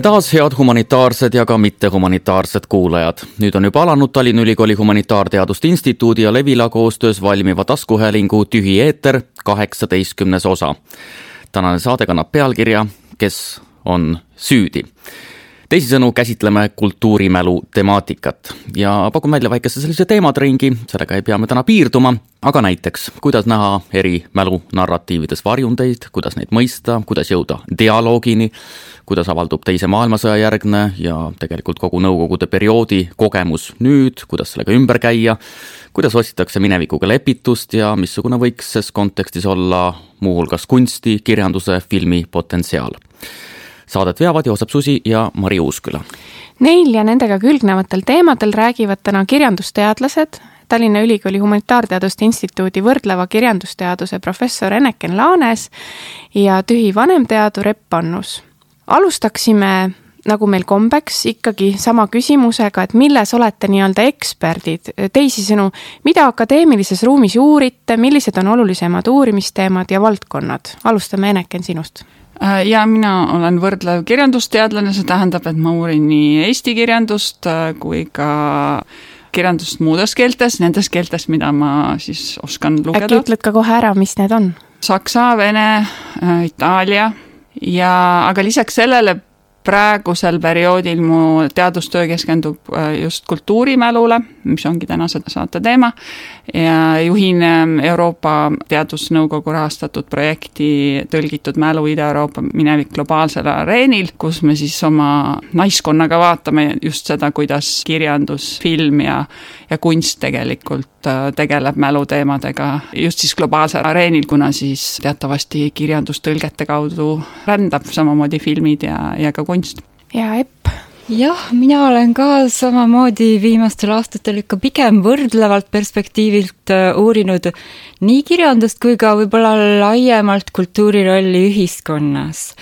tere taas, head humanitaarsed ja ka mittehumanitaarsed kuulajad. nüüd on juba alanud Tallinna Ülikooli Humanitaarteaduste Instituudi ja Levila koostöös valmiva taskuhäälingu Tühi eeter kaheksateistkümnes osa. tänane saade kannab pealkirja Kes on süüdi teisisõnu käsitleme kultuurimälu temaatikat. Ja pakun välja väikese sellise teemadringi, sellega ei pea me täna piirduma, aga näiteks, kuidas näha eri mälunarratiivides varjundeid, kuidas neid mõista, kuidas jõuda dialoogini, kuidas avaldub Teise maailmasõja järgne ja tegelikult kogu Nõukogude perioodi kogemus nüüd, kuidas sellega ümber käia, kuidas otsitakse minevikuga lepitust ja missugune võiks ses kontekstis olla muuhulgas kunsti, kirjanduse, filmi potentsiaal saadet veavad Joosep Susi ja Mari Uusküla. Neil ja nendega külgnevatel teemadel räägivad täna kirjandusteadlased, Tallinna Ülikooli Humanitaarteaduste Instituudi võrdleva kirjandusteaduse professor Eneken Laanes ja tühi vanemteadur Epp Annus. alustaksime nagu meil kombeks, ikkagi sama küsimusega, et milles olete nii-öelda eksperdid, teisisõnu, mida akadeemilises ruumis uurite, millised on olulisemad uurimisteemad ja valdkonnad? alustame, Eneken, sinust ja mina olen võrdlev kirjandusteadlane, see tähendab, et ma uurin nii eesti kirjandust äh, kui ka kirjandust muudes keeltes, nendes keeltes, mida ma siis oskan lugeda. äkki ütled ka kohe ära, mis need on? Saksa, Vene, äh, Itaalia ja, aga lisaks sellele praegusel perioodil mu teadustöö keskendub äh, just kultuurimälule, mis ongi tänase saate teema, ja juhin ähm, Euroopa Teadusnõukogu rahastatud projekti Tõlgitud mälu Ida-Euroopa minevik globaalsel areenil, kus me siis oma naiskonnaga vaatame just seda, kuidas kirjandus, film ja, ja kunst tegelikult äh, tegeleb mäluteemadega just siis globaalsel areenil, kuna siis teatavasti kirjandus tõlgete kaudu rändab, samamoodi filmid ja, ja ka kunst. ja Epp? jah, mina olen ka samamoodi viimastel aastatel ikka pigem võrdlevalt perspektiivilt äh, uurinud nii kirjandust kui ka võib-olla laiemalt kultuuri rolli ühiskonnas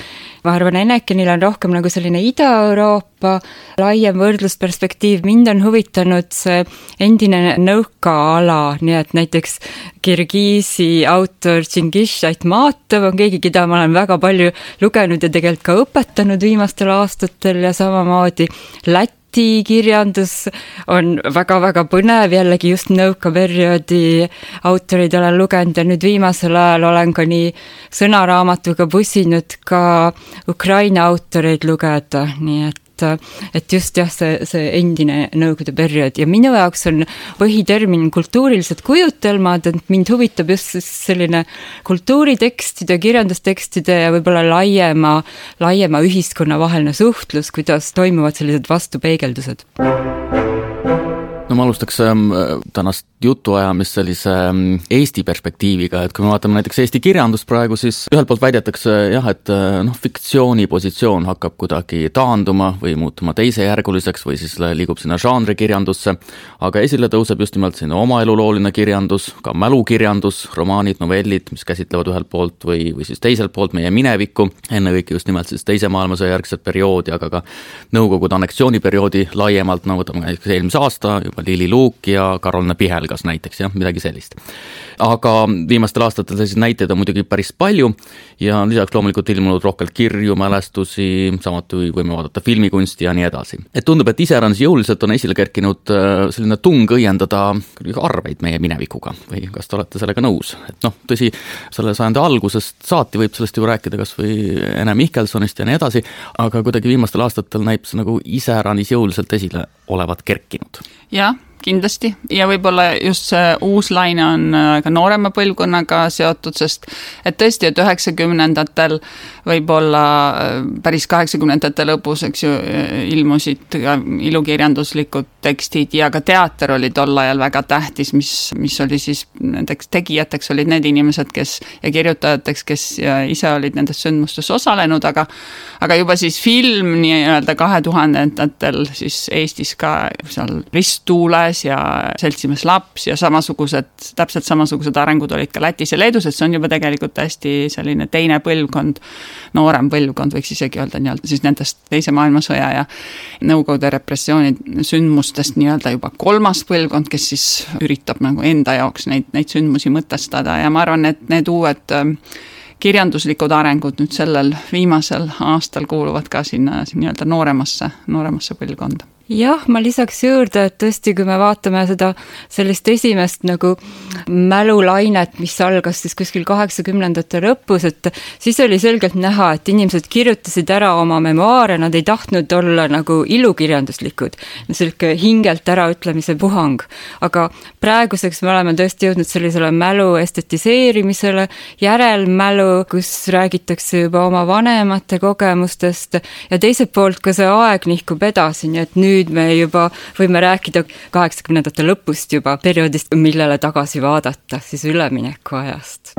ma arvan, Enekenil on rohkem nagu selline Ida-Euroopa laiem võrdlusperspektiiv, mind on huvitanud see endine nõukaala, nii et näiteks Kirgiisi autor Džingis Aitmatov on keegi, keda ma olen väga palju lugenud ja tegelikult ka õpetanud viimastel aastatel ja samamoodi Läti kirjandus on väga-väga põnev, jällegi just nõukaperioodi autorid olen lugenud ja nüüd viimasel ajal olen ka nii sõnaraamatuga pusinud ka Ukraina autoreid lugeda, nii et et, et just jah, see, see endine Nõukogude periood ja minu jaoks on põhitermin kultuurilised kujutelmad, et mind huvitab just selline kultuuritekstide, kirjandustekstide ja võib-olla laiema, laiema ühiskonna vaheline suhtlus, kuidas toimuvad sellised vastupeegeldused no ma alustaks ähm, tänast jutuajamist sellise ähm, Eesti perspektiiviga, et kui me vaatame näiteks Eesti kirjandust praegu, siis ühelt poolt väidetakse jah, et äh, noh, fiktsiooni positsioon hakkab kuidagi taanduma või muutuma teisejärguliseks või siis liigub sinna žanrikirjandusse, aga esile tõuseb just nimelt selline omaelulooline kirjandus, ka mälukirjandus, romaanid, novellid, mis käsitlevad ühelt poolt või, või siis teiselt poolt meie minevikku, ennekõike just nimelt siis Teise maailmasõja järgset perioodi, aga ka Nõukogude anneksiooniperioodi laiemalt, no võtame näiteks eelmise aasta juba Lili Luuk ja Karolina Pihelgas näiteks, jah, midagi sellist. Aga viimastel aastatel selliseid näiteid on muidugi päris palju ja lisaks loomulikult ilmunud rohkelt kirju, mälestusi, samuti võime vaadata filmikunsti ja nii edasi. et tundub, et iseäranis jõuliselt on esile kerkinud äh, selline tung õiendada arveid meie minevikuga. Või kas te olete sellega nõus, et noh, tõsi, selle sajandi algusest saati võib sellest ju rääkida kas või Ene Mihkelsonist ja nii edasi, aga kuidagi viimastel aastatel näib see nagu iseäranis jõuliselt esile olevat kerkinud. Jah, kindlasti. Ja võib-olla just see uus laine on äh, ka noorema põlvkonnaga seotud, sest et tõesti, et üheksakümnendatel võib-olla äh, päris kaheksakümnendate lõpus, eks ju, äh, ilmusid ka ilukirjanduslikud tekstid ja ka teater oli tol ajal väga tähtis, mis, mis oli siis nendeks tegijateks olid need inimesed, kes ja kirjutajateks, kes ise olid nendes sündmustes osalenud, aga aga juba siis film nii-öelda kahe tuhandendatel siis Eestis ka seal Risttuule poes ja seltsimees laps ja samasugused, täpselt samasugused arengud olid ka Lätis ja Leedus, et see on juba tegelikult hästi selline teine põlvkond, noorem põlvkond, võiks isegi öelda nii-öelda siis nendest Teise maailmasõja ja Nõukogude repressiooni sündmustest nii-öelda juba kolmas põlvkond, kes siis üritab nagu enda jaoks neid, neid sündmusi mõtestada. Ja ma arvan, et need uued kirjanduslikud arengud nüüd sellel viimasel aastal kuuluvad ka sinna nii-öelda nooremasse, nooremasse põlvkonda jah, ma lisaks juurde, et tõesti, kui me vaatame seda sellist esimest nagu mälulainet, mis algas siis kuskil kaheksakümnendate lõpus, et siis oli selgelt näha, et inimesed kirjutasid ära oma memuaare, nad ei tahtnud olla nagu ilukirjanduslikud, sihuke hingelt äraütlemise puhang. aga praeguseks me oleme tõesti jõudnud sellisele mälu estetiseerimisele, järelmälu, kus räägitakse juba oma vanemate kogemustest ja teiselt poolt ka see aeg nihkub edasi, nii et nüüd nüüd me juba võime rääkida kaheksakümnendate lõpust juba, perioodist, millele tagasi vaadata, siis üleminekuajast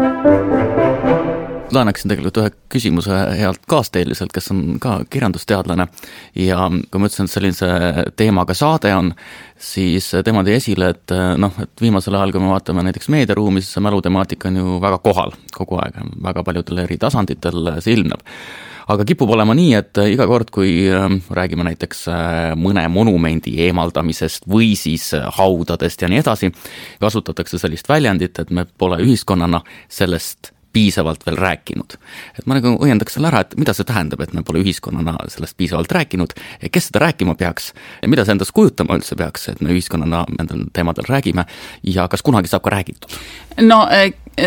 ma annaksin tegelikult ühe küsimuse healt kaasteeliselt, kes on ka kirjandusteadlane. Ja kui ma ütlesin, et sellise teemaga saade on, siis tema tõi esile, et noh, et viimasel ajal, kui me vaatame näiteks meediaruumis, see mälutemaatika on ju väga kohal kogu aeg, väga paljudel eri tasanditel see ilmneb aga kipub olema nii, et iga kord, kui ähm, räägime näiteks äh, mõne monumendi eemaldamisest või siis äh, haudadest ja nii edasi, kasutatakse sellist väljendit, et me pole ühiskonnana sellest piisavalt veel rääkinud. et ma nagu õiendaks selle ära, et mida see tähendab, et me pole ühiskonnana sellest piisavalt rääkinud, kes seda rääkima peaks mida see endast kujutama üldse peaks, et me ühiskonnana nendel teemadel räägime ja kas kunagi saab ka räägitud? no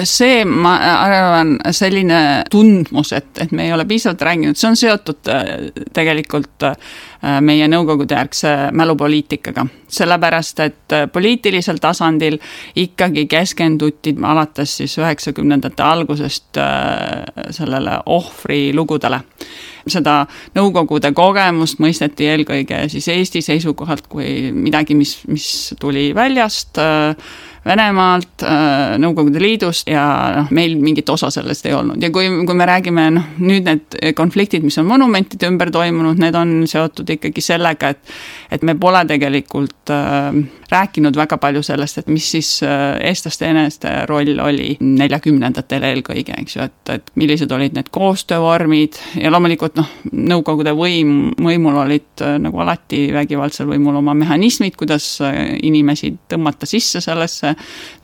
see, ma arvan, selline tundmus, et, et me ei ole piisavalt rääkinud, see on seotud äh, tegelikult äh, meie nõukogudejärgse mälupoliitikaga. sellepärast, et äh, poliitilisel tasandil ikkagi keskenduti alates siis üheksakümnendate algusest sellele ohvrilugudele seda Nõukogude kogemust mõisteti eelkõige siis Eesti seisukohalt kui midagi, mis, mis tuli väljast äh, Venemaalt, äh, Nõukogude Liidust ja noh, meil mingit osa sellest ei olnud. Ja kui, kui me räägime noh, nüüd need konfliktid, mis on monumentide ümber toimunud, need on seotud ikkagi sellega, et et me pole tegelikult äh, rääkinud väga palju sellest, et mis siis äh, eestlaste eneste roll oli neljakümnendatel eelkõige, eks ju, et, et millised olid need koostöövormid ja loomulikult noh, Nõukogude võim, võimul olid äh, nagu alati vägivaldsel võimul oma mehhanismid, kuidas äh, inimesi tõmmata sisse sellesse,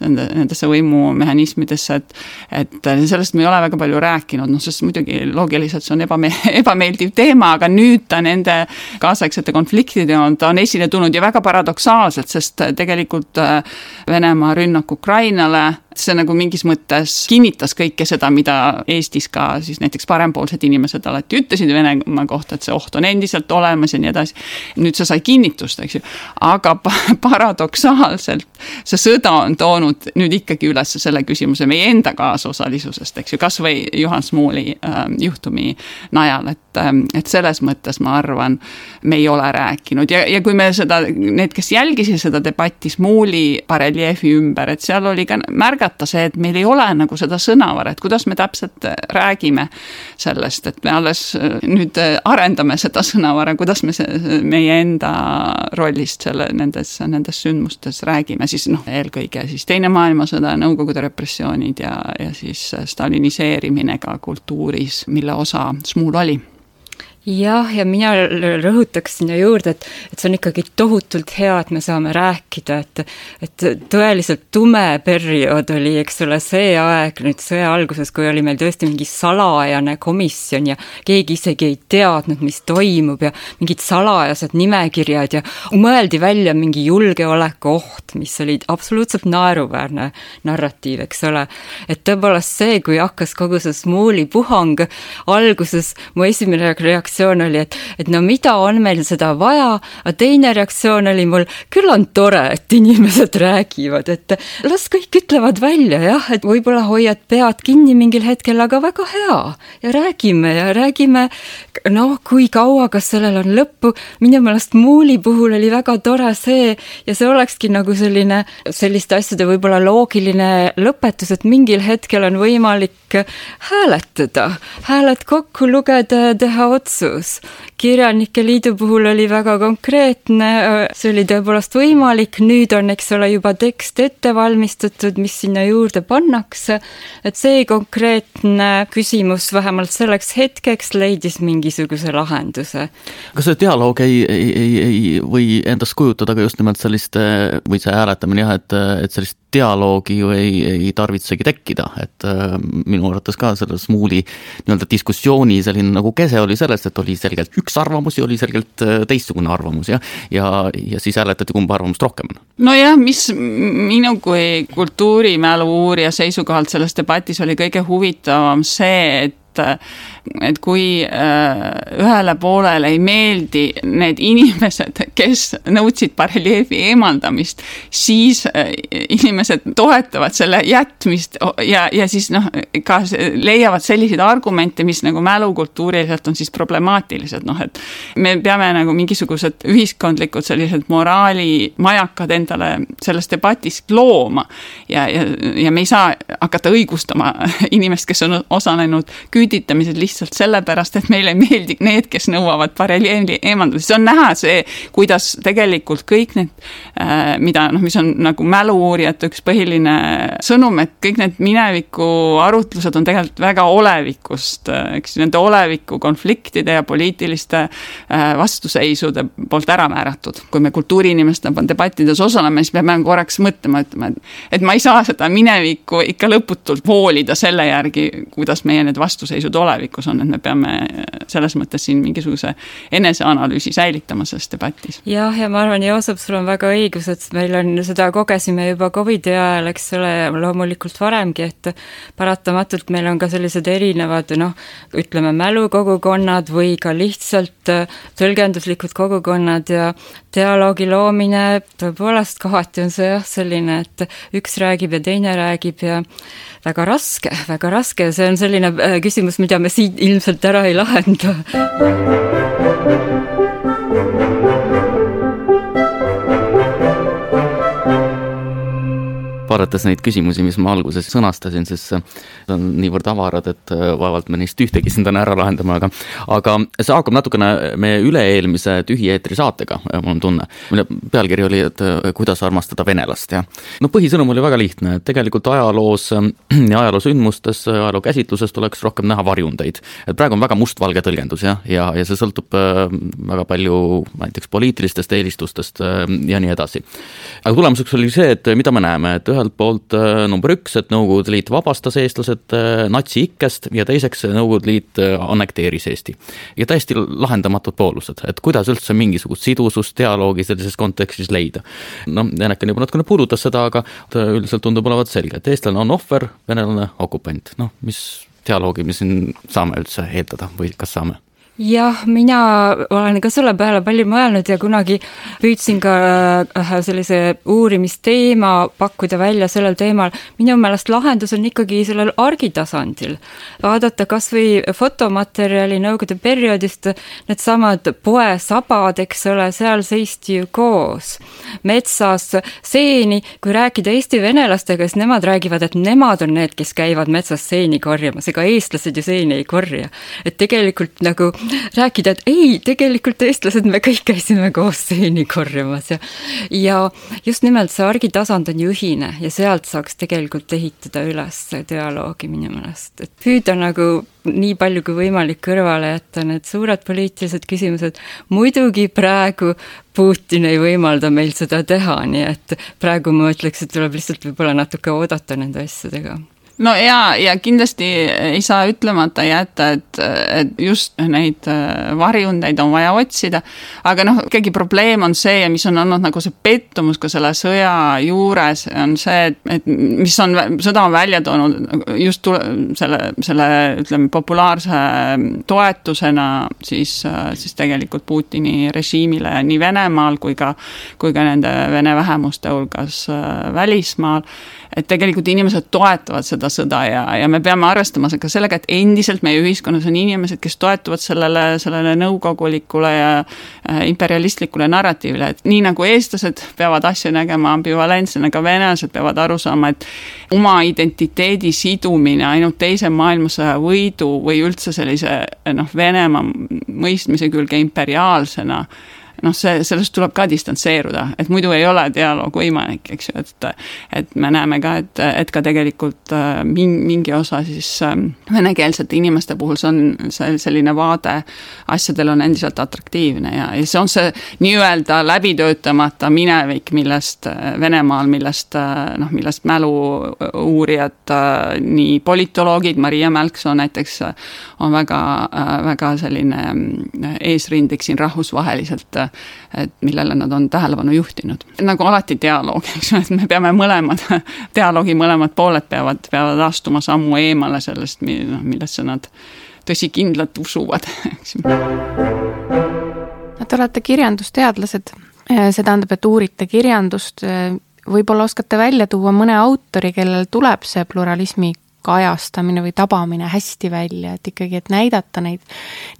nende, nendesse võimumehhanismidesse, et et sellest me ei ole väga palju rääkinud, noh, sest muidugi loogiliselt see on ebame-, ebameeldiv teema, aga nüüd ta nende kaasaegsete konfliktide on, ta on esile tulnud ja väga paradoksaalselt, sest tegelikult äh, Venemaa rünnak Ukrainale see nagu mingis mõttes kinnitas kõike seda, mida Eestis ka siis näiteks parempoolsed inimesed alati ütlesid Venemaa kohta, et see oht on endiselt olemas ja nii edasi. nüüd see sai kinnitust, eks ju, aga paradoksaalselt see sõda on toonud nüüd ikkagi üles selle küsimuse meie enda kaasosalisusest, eks ju, kasvõi Juhan Smuuli äh, juhtumi najal, et äh,, et selles mõttes ma arvan, me ei ole rääkinud ja, ja kui me seda, need, kes jälgisid seda debatti Smuuli bareljeefi ümber, et seal oli ka märgata, märgata see, et meil ei ole nagu seda sõnavara, et kuidas me täpselt äh, räägime sellest, et me alles äh, nüüd äh, arendame seda sõnavara, kuidas me see, meie enda rollist selle, nendes, nendes sündmustes räägime, siis noh, eelkõige siis Teine maailmasõda, Nõukogude repressioonid ja, ja siis staliniseerimine ka kultuuris, mille osa Smuul oli jah, ja mina rõhutaks sinna juurde, et, et see on ikkagi tohutult hea, et me saame rääkida, et, et tõeliselt tume periood oli, eks ole, see aeg nüüd sõja alguses, kui oli meil tõesti mingi salajane komisjon ja keegi isegi ei teadnud, mis toimub ja mingid salajased nimekirjad ja mõeldi välja mingi julgeolekuoht, mis oli absoluutselt naeruväärne narratiiv, eks ole. et tõepoolest see, kui hakkas kogu see Smuuli puhang, alguses mu esimene reaktsioon reaktsioon oli, et, et no mida on meil seda vaja, aga teine reaktsioon oli mul, küll on tore, et inimesed räägivad, et las kõik ütlevad välja jah, et võib-olla hoiad pead kinni mingil hetkel, aga väga hea. ja räägime ja räägime, noh, kui kaua, kas sellel on lõppu, minu meelest Muuli puhul oli väga tore see ja see olekski nagu selline, selliste asjade võib-olla loogiline lõpetus, et mingil hetkel on võimalik hääletada, hääled kokku lugeda ja teha otsus otsus. kirjanike liidu puhul oli väga konkreetne, see oli tõepoolest võimalik, nüüd on, eks ole, juba tekst ette valmistatud, mis sinna juurde pannakse. et see konkreetne küsimus vähemalt selleks hetkeks leidis mingisuguse lahenduse. kas see dialoog ei, ei, ei, ei või endast kujutada ka just nimelt sellist või see hääletamine jah, et, et sellist dialoogi ju ei, ei tarvitsegi tekkida, et äh, minu arvates ka selles Muuli nii-öelda diskussiooni selline nagu kese oli selles, et oli selgelt üks arvamus ja oli selgelt äh, teistsugune arvamus ja, ja, ja siis hääletati, kumba arvamust rohkem on. nojah, mis minu kui kultuurimälu uurija seisukohalt selles debatis oli kõige huvitavam see, et et, et kui äh, ühele poolele ei meeldi need inimesed, kes nõudsid bareljeefi eemaldamist, siis äh, inimesed toetavad selle jätmist ja, ja siis noh, ka leiavad selliseid argumente, mis nagu mälukultuuriliselt on siis problemaatilised, noh et me peame nagu mingisugused ühiskondlikud sellised moraalimajakad endale selles debatis looma. Ja, ja, ja me ei saa hakata õigustama inimest, kes on osalenud küüditamises küüditamised lihtsalt sellepärast, et meile ei meeldi need, kes nõuavad bareljeeli eemaldamist, on näha see, kuidas tegelikult kõik need, äh, mida noh, mis on nagu mälu-uurijate üks põhiline sõnum, et kõik need mineviku arutlused on tegelikult väga olevikust, äh, eks nende oleviku konfliktide ja poliitiliste äh, vastuseisude poolt ära määratud. kui me kultuuriinimestena debattides osaleme, siis peame korraks mõtlema, ütlema, et, et ma ei saa seda minevikku ikka lõputult voolida selle järgi, kuidas meie need vastuseisud seisud olevikus on, et me peame selles mõttes siin mingisuguse eneseanalüüsi säilitama selles debatis. jah, ja ma arvan, Joosep, sul on väga õigus, et meil on, seda kogesime juba Covidi ajal, eks ole, loomulikult varemgi, et paratamatult meil on ka sellised erinevad noh, ütleme mälukogukonnad või ka lihtsalt tõlgenduslikud kogukonnad ja dialoogi loomine, tõepoolest kohati on see jah, selline, et üks räägib ja teine räägib ja väga raske, väga raske ja see on selline äh, küsimus, mida me siin ilmselt ära ei lahenda. Vaadates neid küsimusi, mis ma alguses sõnastasin, siis need on niivõrd avarad, et äh, vaevalt me neist ühtegi siin täna ära lahendame, aga aga see haakub natukene meie üle-eelmise tühieetri saatega, äh, mul on tunne, mille pealkiri oli, et äh, kuidas armastada venelast ja no põhisõnum oli väga lihtne, et tegelikult ajaloos ja ajaloosündmustes, ajaloo käsitluses tuleks rohkem näha varjundeid. et praegu on väga mustvalge tõlgendus jah, ja, ja see sõltub väga palju näiteks poliitilistest eelistustest ja nii edasi. aga tulemuseks oli see, et mida me näeme, et ühelt poolt äh, number üks, et Nõukogude Liit vabastas eestlased äh, natsiikkest ja teiseks Nõukogude Liit äh, annekteeris Eesti. ja täiesti lahendamatud poolused, et kuidas üldse mingisugust sidusust, dialoogi sellises kontekstis leida. noh, Janeken juba natukene puudutas seda, aga üldiselt tundub olevat selge, et eestlane on ohver, venelane okupant, noh, mis dialoogi me siin saame üldse eeldada või kas saame? Jah, mina olen ka selle peale palju mõelnud ja kunagi püüdsin ka äh, sellise uurimisteema pakkuda välja sellel teemal. minu meelest lahendus on ikkagi sellel argitasandil. vaadata kas või fotomaterjali Nõukogude perioodist, needsamad poesabad, eks ole, seal seisti ju koos. metsas seeni, kui rääkida eesti venelastega, siis nemad räägivad, et nemad on need, kes käivad metsas seeni korjamas, ega eestlased ju seeni ei korja. et tegelikult nagu rääkida, et ei, tegelikult eestlased, me kõik käisime koos seeni korjamas ja ja just nimelt see argitasand on ju ühine ja sealt saaks tegelikult ehitada üles dialoogi minu meelest, et püüda nagu nii palju kui võimalik kõrvale jätta need suured poliitilised küsimused. muidugi praegu Putin ei võimalda meil seda teha, nii et praegu ma ütleks, et tuleb lihtsalt võib-olla natuke oodata nende asjadega no ja, ja kindlasti ei saa ütlemata jätta, et, et just neid äh, varjundeid on vaja otsida, aga noh, ikkagi probleem on see mis on olnud nagu see pettumus ka selle sõja juures, on see, et, et mis on, sõda on välja toonud just tule, selle, selle ütleme, populaarse toetusena siis, siis tegelikult Putini režiimile nii Venemaal kui ka, kui ka nende vene vähemuste hulgas äh, välismaal et tegelikult inimesed toetavad seda sõda ja, ja me peame arvestama ka sellega, et endiselt meie ühiskonnas on inimesed, kes toetuvad sellele, sellele nõukogulikule ja äh, imperialistlikule narratiivile, et nii nagu eestlased peavad asju nägema ambivalentsena, ka venelased peavad aru saama, et oma identiteedi sidumine ainult teise maailmasõja võidu või üldse sellise noh, Venemaa mõistmise külge imperiaalsena noh, see, sellest tuleb ka distantseeruda, et muidu ei ole dialoog võimalik, eks ju, et et me näeme ka, et, et ka tegelikult äh, mingi, mingi osa siis ähm, venekeelsete inimeste puhul see on see selline vaade asjadel on endiselt atraktiivne ja, ja see on see nii-öelda läbi töötamata minevik, millest äh, Venemaal, millest äh, noh, millest mälu-uurijad, nii politoloogid, Maria Mälksoo näiteks on väga, väga selline eesrindlik siin rahvusvaheliselt et millele nad on tähelepanu juhtinud. nagu alati dialoog, eks ju, et me peame mõlemad, dialoogi mõlemad pooled peavad, peavad astuma sammu eemale sellest, noh, millesse nad tõsikindlalt usuvad, eks ju. Te olete kirjandusteadlased, see tähendab, et uurite kirjandust, võib-olla oskate välja tuua mõne autori, kellel tuleb see pluralismi kajastamine või tabamine hästi välja, et ikkagi, et näidata neid,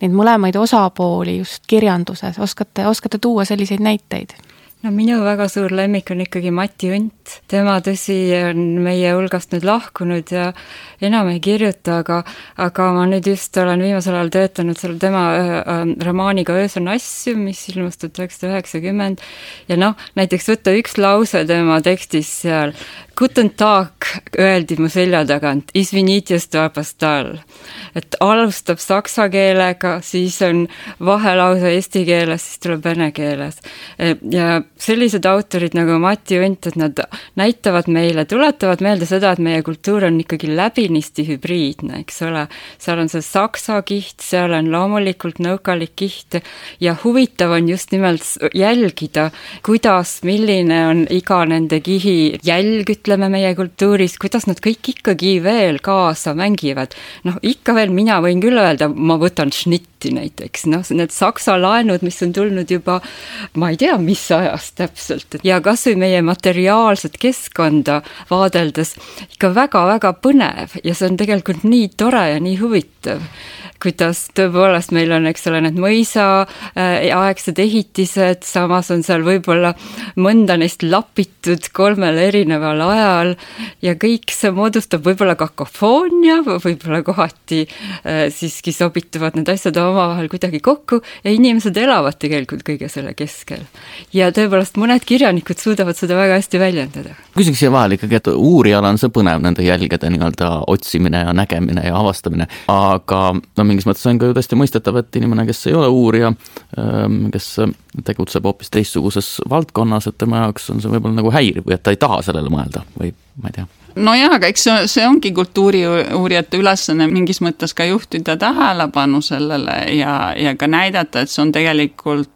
neid mõlemaid osapooli just kirjanduses, oskate, oskate tuua selliseid näiteid? no minu väga suur lemmik on ikkagi Mati Unt, tema tõsi, on meie hulgast nüüd lahkunud ja enam ei kirjuta, aga aga ma nüüd just olen viimasel ajal töötanud seal tema äh, romaaniga Öös on asju, mis ilmus tuhat üheksasada üheksakümmend. Ja noh, näiteks võtta üks lause tema tekstis seal, Guten Tag öeldi mu selja tagant, et alustab saksa keelega, siis on vahelause eesti keeles, siis tuleb vene keeles. ja sellised autorid nagu Mati Unt, et nad näitavad meile, tuletavad meelde seda, et meie kultuur on ikkagi läbinisti hübriidne, eks ole. seal on see saksa kiht, seal on loomulikult nõukalik kiht ja huvitav on just nimelt jälgida, kuidas, milline on iga nende kihi jälg, ütleme, ütleme meie kultuuris, kuidas nad kõik ikkagi veel kaasa mängivad. noh, ikka veel mina võin küll öelda, ma võtan šnitti näiteks, noh, need saksa laenud, mis on tulnud juba ma ei tea, mis ajast täpselt. Ja kas või meie materiaalset keskkonda vaadeldes ikka väga-väga põnev. Ja see on tegelikult nii tore ja nii huvitav kuidas tõepoolest meil on, eks ole, need mõisaaegsed ehitised, samas on seal võib-olla mõnda neist lapitud kolmel erineval ajal ja kõik see moodustab võib-olla kakofoonia, võib-olla kohati äh, siiski sobituvad need asjad omavahel kuidagi kokku ja inimesed elavad tegelikult kõige selle keskel. ja tõepoolest, mõned kirjanikud suudavad seda väga hästi väljendada. Küsiks siia vahele ikkagi, et uurijal on see põnev, nende jälgede nii-öelda otsimine ja nägemine ja avastamine, aga no mingis mõttes on ka ju täiesti mõistetav, et inimene, kes ei ole uurija, ähm, kes tegutseb hoopis teistsuguses valdkonnas, et tema jaoks on see võib-olla nagu häiriv või et ta ei taha sellele mõelda või ma ei tea. Nojah, aga eks see, see ongi kultuuriuurijate ülesanne mingis mõttes ka juhtida tähelepanu sellele ja, ja ka näidata, et see on tegelikult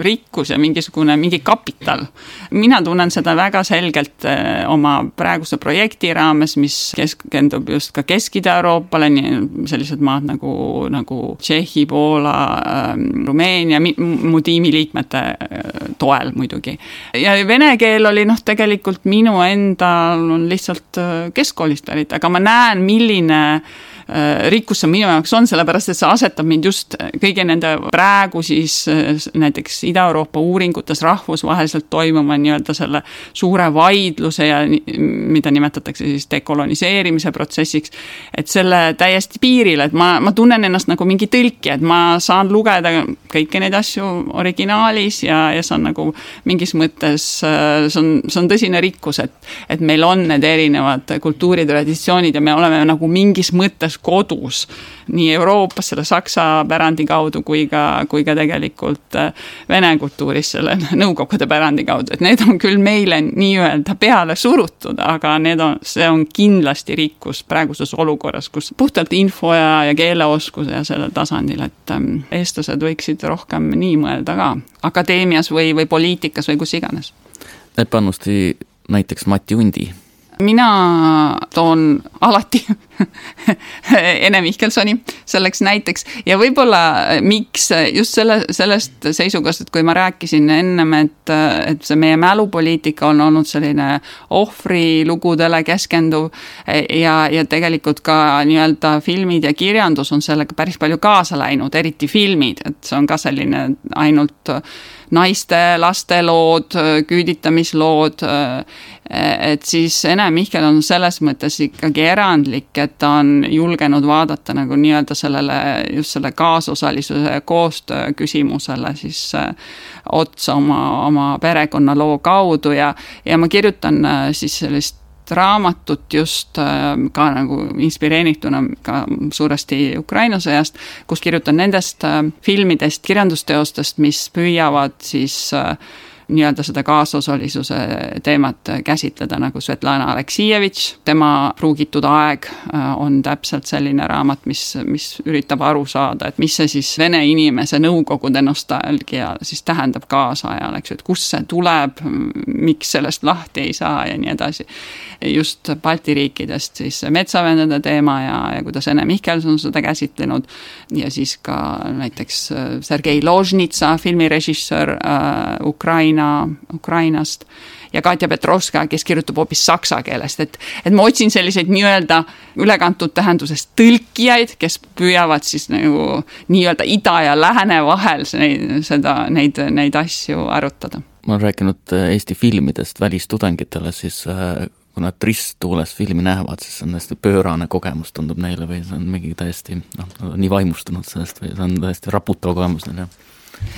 rikkus ja mingisugune, mingi kapital. mina tunnen seda väga selgelt äh, oma praeguse projekti raames, mis keskendub just ka Kesk-Ida-Euroopale, nii sellised maad nagu, nagu Tšehhi, Poola äh,, Rumeenia, mu tiimi liikmete äh, toel muidugi. ja vene keel oli noh, tegelikult minu endal on lihtsalt äh, keskkoolist pärit, aga ma näen, milline rikkus see minu jaoks on, sellepärast et see asetab mind just kõigi nende praegu siis äh, näiteks Ida-Euroopa uuringutes rahvusvaheliselt toimuva nii-öelda selle suure vaidluse ja mida nimetatakse siis dekoloniseerimise protsessiks. et selle täiesti piiril, et ma, ma tunnen ennast nagu mingi tõlkija, et ma saan lugeda kõiki neid asju originaalis ja, ja see on nagu mingis mõttes, äh, see on, see on tõsine rikkus, et, et meil on need erinevad kultuuritraditsioonid ja me oleme nagu mingis mõttes selles kodus. nii Euroopas selle saksa pärandi kaudu kui ka, kui ka tegelikult äh, vene kultuuris selle nõukogude pärandi kaudu, et need on küll meile nii-öelda peale surutud, aga need on, see on kindlasti rikkus praeguses olukorras, kus puhtalt info ja, ja keeleoskuse ja sellel tasandil, et ähm, eestlased võiksid rohkem nii mõelda ka akadeemias või, või poliitikas või kus iganes. et panusti näiteks Mati Undi mina toon alati Ene Mihkelsoni selleks näiteks. Ja võib-olla miks just selle, sellest seisukohast, et kui ma rääkisin ennem, et, et see meie mälupoliitika on olnud selline ohvrilugudele keskenduv ja, ja tegelikult ka nii-öelda filmid ja kirjandus on sellega päris palju kaasa läinud, eriti filmid, et see on ka selline ainult naiste, laste lood, küüditamislood et siis Ene Mihkel on selles mõttes ikkagi erandlik, et ta on julgenud vaadata nagu nii-öelda sellele, just selle kaasosalisuse koostöö küsimusele siis äh, otsa oma, oma perekonnaloo kaudu ja, ja ma kirjutan äh, siis sellist raamatut just äh, ka nagu inspireerituna ka suuresti Ukraina sõjast, kus kirjutan nendest filmidest, kirjandusteostest, mis püüavad siis äh, nii-öelda seda kaasosalisuse teemat käsitleda, nagu Svetlana Aleksijevitš, tema Pruugitud aeg äh, on täpselt selline raamat, mis, mis üritab aru saada, et mis see siis vene inimese Nõukogude nostalgia siis tähendab kaasajal, eks ju, et kust see tuleb, miks sellest lahti ei saa ja nii edasi. just Balti riikidest siis metsavendade teema ja, ja kuidas Ene Mihkelson seda käsitlenud ja siis ka näiteks Sergei Ložnitsa, filmirežissöör äh, Ukraina Ukraina, Ukrainast. Ja Katja Petrovska, kes kirjutab hoopis saksa keelest, et, et ma otsin selliseid nii-öelda ülekantud tähenduses tõlkijaid, kes püüavad siis nagu nii-öelda ida ja lääne vahel neid, seda, neid, neid asju arutada. ma olen rääkinud äh, Eesti filmidest välistudengitele, siis äh, kui nad risttuules filmi näevad, siis see on hästi pöörane kogemus, tundub neile või see on mingi täiesti noh, nii vaimustunud sellest või see on täiesti raputav kogemus neile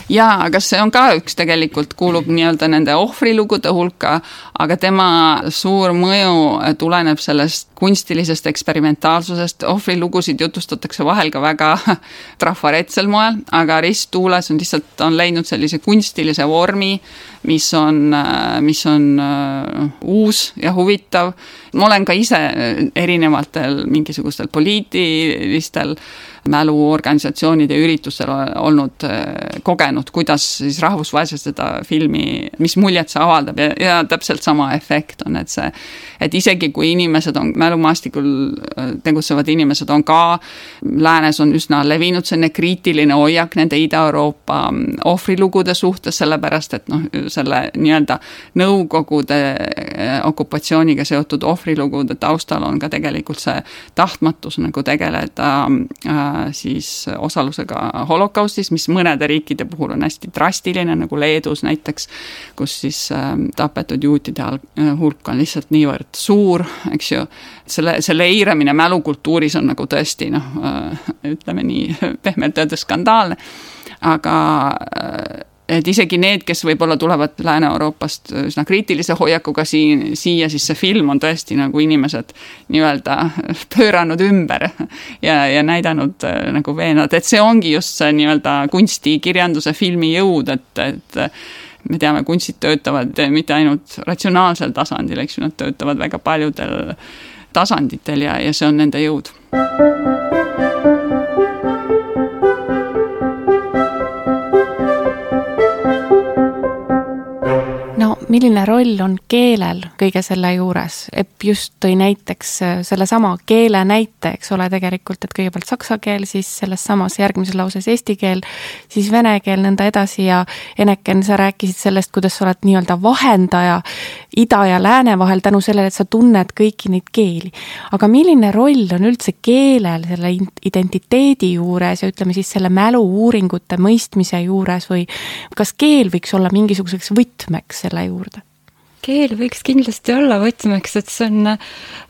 jaa, aga see on ka üks tegelikult, kuulub nii-öelda nende ohvrilugude hulka, aga tema suur mõju tuleneb sellest kunstilisest eksperimentaalsusest, ohvrilugusid jutustatakse vahel ka väga trafaretsel moel, aga Risttuules on lihtsalt, on leidnud sellise kunstilise vormi, mis on, mis on uh, uus ja huvitav. ma olen ka ise erinevatel mingisugustel poliitilistel mäluorganisatsioonide üritusel olnud äh, kogenud, kuidas siis rahvusvaheliselt seda filmi, mis muljet see avaldab ja, ja täpselt sama efekt on, et see, et isegi kui inimesed on, mälumaastikul äh, tegutsevad inimesed on ka, läänes on üsna levinud selline kriitiline hoiak nende Ida-Euroopa mm, ohvrilugude suhtes, sellepärast et noh, selle nii-öelda Nõukogude äh, okupatsiooniga seotud ohvrilugude taustal on ka tegelikult see tahtmatus nagu tegeleda äh, siis osalusega holokaustis, mis mõnede riikide puhul on hästi drastiline, nagu Leedus näiteks, kus siis ähm, tapetud juutide äh, hulk on lihtsalt niivõrd suur, eks ju, selle, selle eiramine mälukultuuris on nagu tõesti noh, äh, ütleme nii pehmelt öeldes skandaalne, aga äh, et isegi need, kes võib-olla tulevad Lääne-Euroopast üsna kriitilise hoiakuga siin, siia, siis see film on tõesti nagu inimesed nii-öelda pööranud ümber ja, ja näidanud äh, nagu veenvalt, et see ongi just see nii-öelda kunsti, kirjanduse, filmi jõud, et, et me teame, kunstid töötavad mitte ainult ratsionaalsel tasandil, eks ju, nad töötavad väga paljudel tasanditel ja, ja see on nende jõud. Milline roll on keelel kõige selle juures? Epp just tõi näiteks äh, sellesama keele näite, eks ole, tegelikult, et kõigepealt saksa keel, siis selles samas järgmises lauses eesti keel, siis vene keel, nõnda edasi ja Eneken, sa rääkisid sellest, kuidas sa oled nii-öelda vahendaja ida ja lääne vahel tänu sellele, et sa tunned kõiki neid keeli. aga milline roll on üldse keelel selle identiteedi juures ja ütleme siis selle mälu-uuringute mõistmise juures või kas keel võiks olla mingisuguseks võtmeks selle juurde? Keel võiks kindlasti olla võtmeks, et see on,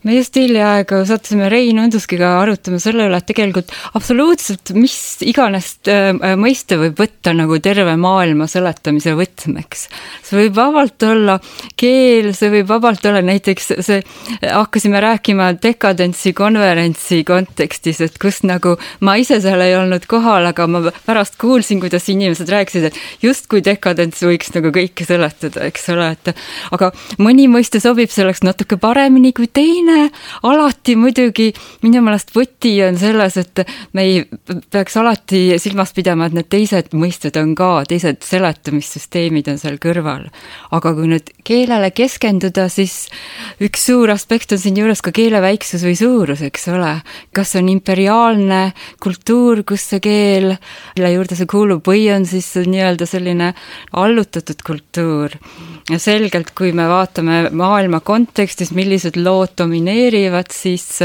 me just hiljaaegu sattusime Rein Unduskiga arutama selle üle, et tegelikult absoluutselt mis iganes äh, mõiste võib võtta nagu terve maailma seletamise võtmeks. see võib vabalt olla keel, see võib vabalt olla näiteks see, hakkasime rääkima dekadentsi konverentsi kontekstis, et kus nagu ma ise seal ei olnud kohal, aga ma pärast kuulsin, kuidas inimesed rääkisid, et justkui dekadents võiks nagu kõike seletada, eks ole, et aga mõni mõiste sobib selleks natuke paremini kui teine. alati muidugi minu meelest võti on selles, et me ei peaks alati silmas pidama, et need teised mõisted on ka, teised seletamissüsteemid on seal kõrval. aga kui nüüd keelele keskenduda, siis üks suur aspekt on siinjuures ka keele väiksus või suurus, eks ole. kas on imperiaalne kultuur, kus see keel, mille juurde see kuulub, või on siis nii-öelda selline allutatud kultuur. ja selgelt, kui kui me vaatame maailma kontekstis, millised lood domineerivad, siis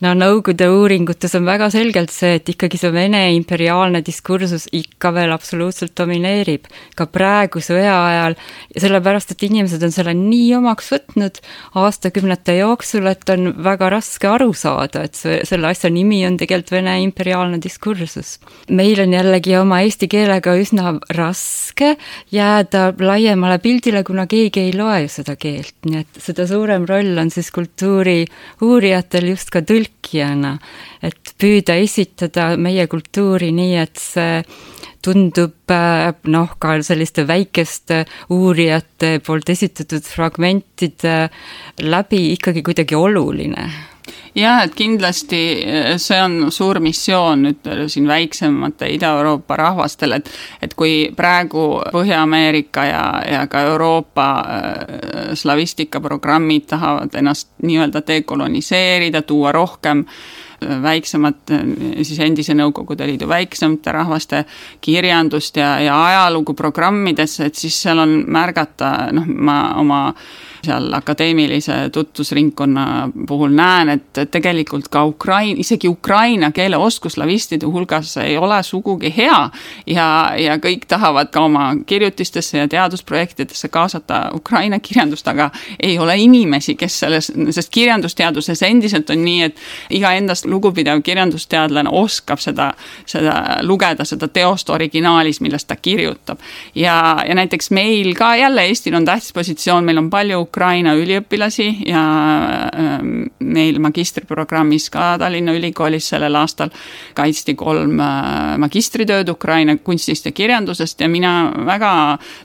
no Nõukogude uuringutes on väga selgelt see, et ikkagi see Vene imperiaalne diskursus ikka veel absoluutselt domineerib ka praegu sõja ajal, sellepärast et inimesed on selle nii omaks võtnud aastakümnete jooksul, et on väga raske aru saada, et see, selle asja nimi on tegelikult Vene imperiaalne diskursus. meil on jällegi oma eesti keelega üsna raske jääda laiemale pildile, kuna keegi ei loe ju seda keelt, nii et seda suurem roll on siis kultuuri uurijatel just ka tõlkijana, et püüda esitada meie kultuuri nii, et see tundub äh, noh, ka selliste väikeste uurijate poolt esitatud fragmentide läbi ikkagi kuidagi oluline jah, et kindlasti eh, see on suur missioon nüüd siin väiksemate Ida-Euroopa rahvastel, et et kui praegu Põhja-Ameerika ja, ja ka Euroopa äh, slavistikaprogrammid tahavad ennast nii-öelda dekoloniseerida, tuua rohkem eh, väiksemat, siis endise Nõukogude Liidu väiksemate rahvaste kirjandust ja, ja ajalugu programmidesse, et siis seal on märgata, noh, ma oma seal akadeemilise tutvusringkonna puhul näen, et tegelikult ka Ukraina, isegi ukraina keele oskus slavistide hulgas ei ole sugugi hea. ja, ja kõik tahavad ka oma kirjutistesse ja teadusprojektidesse kaasata Ukraina kirjandust, aga ei ole inimesi, kes selles, sest kirjandusteaduses endiselt on nii, et iga endast lugupidav kirjandusteadlane oskab seda, seda lugeda, seda teost originaalis, millest ta kirjutab. ja, ja näiteks meil ka jälle, Eestil on tähtis positsioon, meil on palju Ukraina üliõpilasi ja ähm, meil magistriprogrammis ka Tallinna Ülikoolis sellel aastal kaitsti kolm äh, magistritööd Ukraina kunstist ja kirjandusest ja mina väga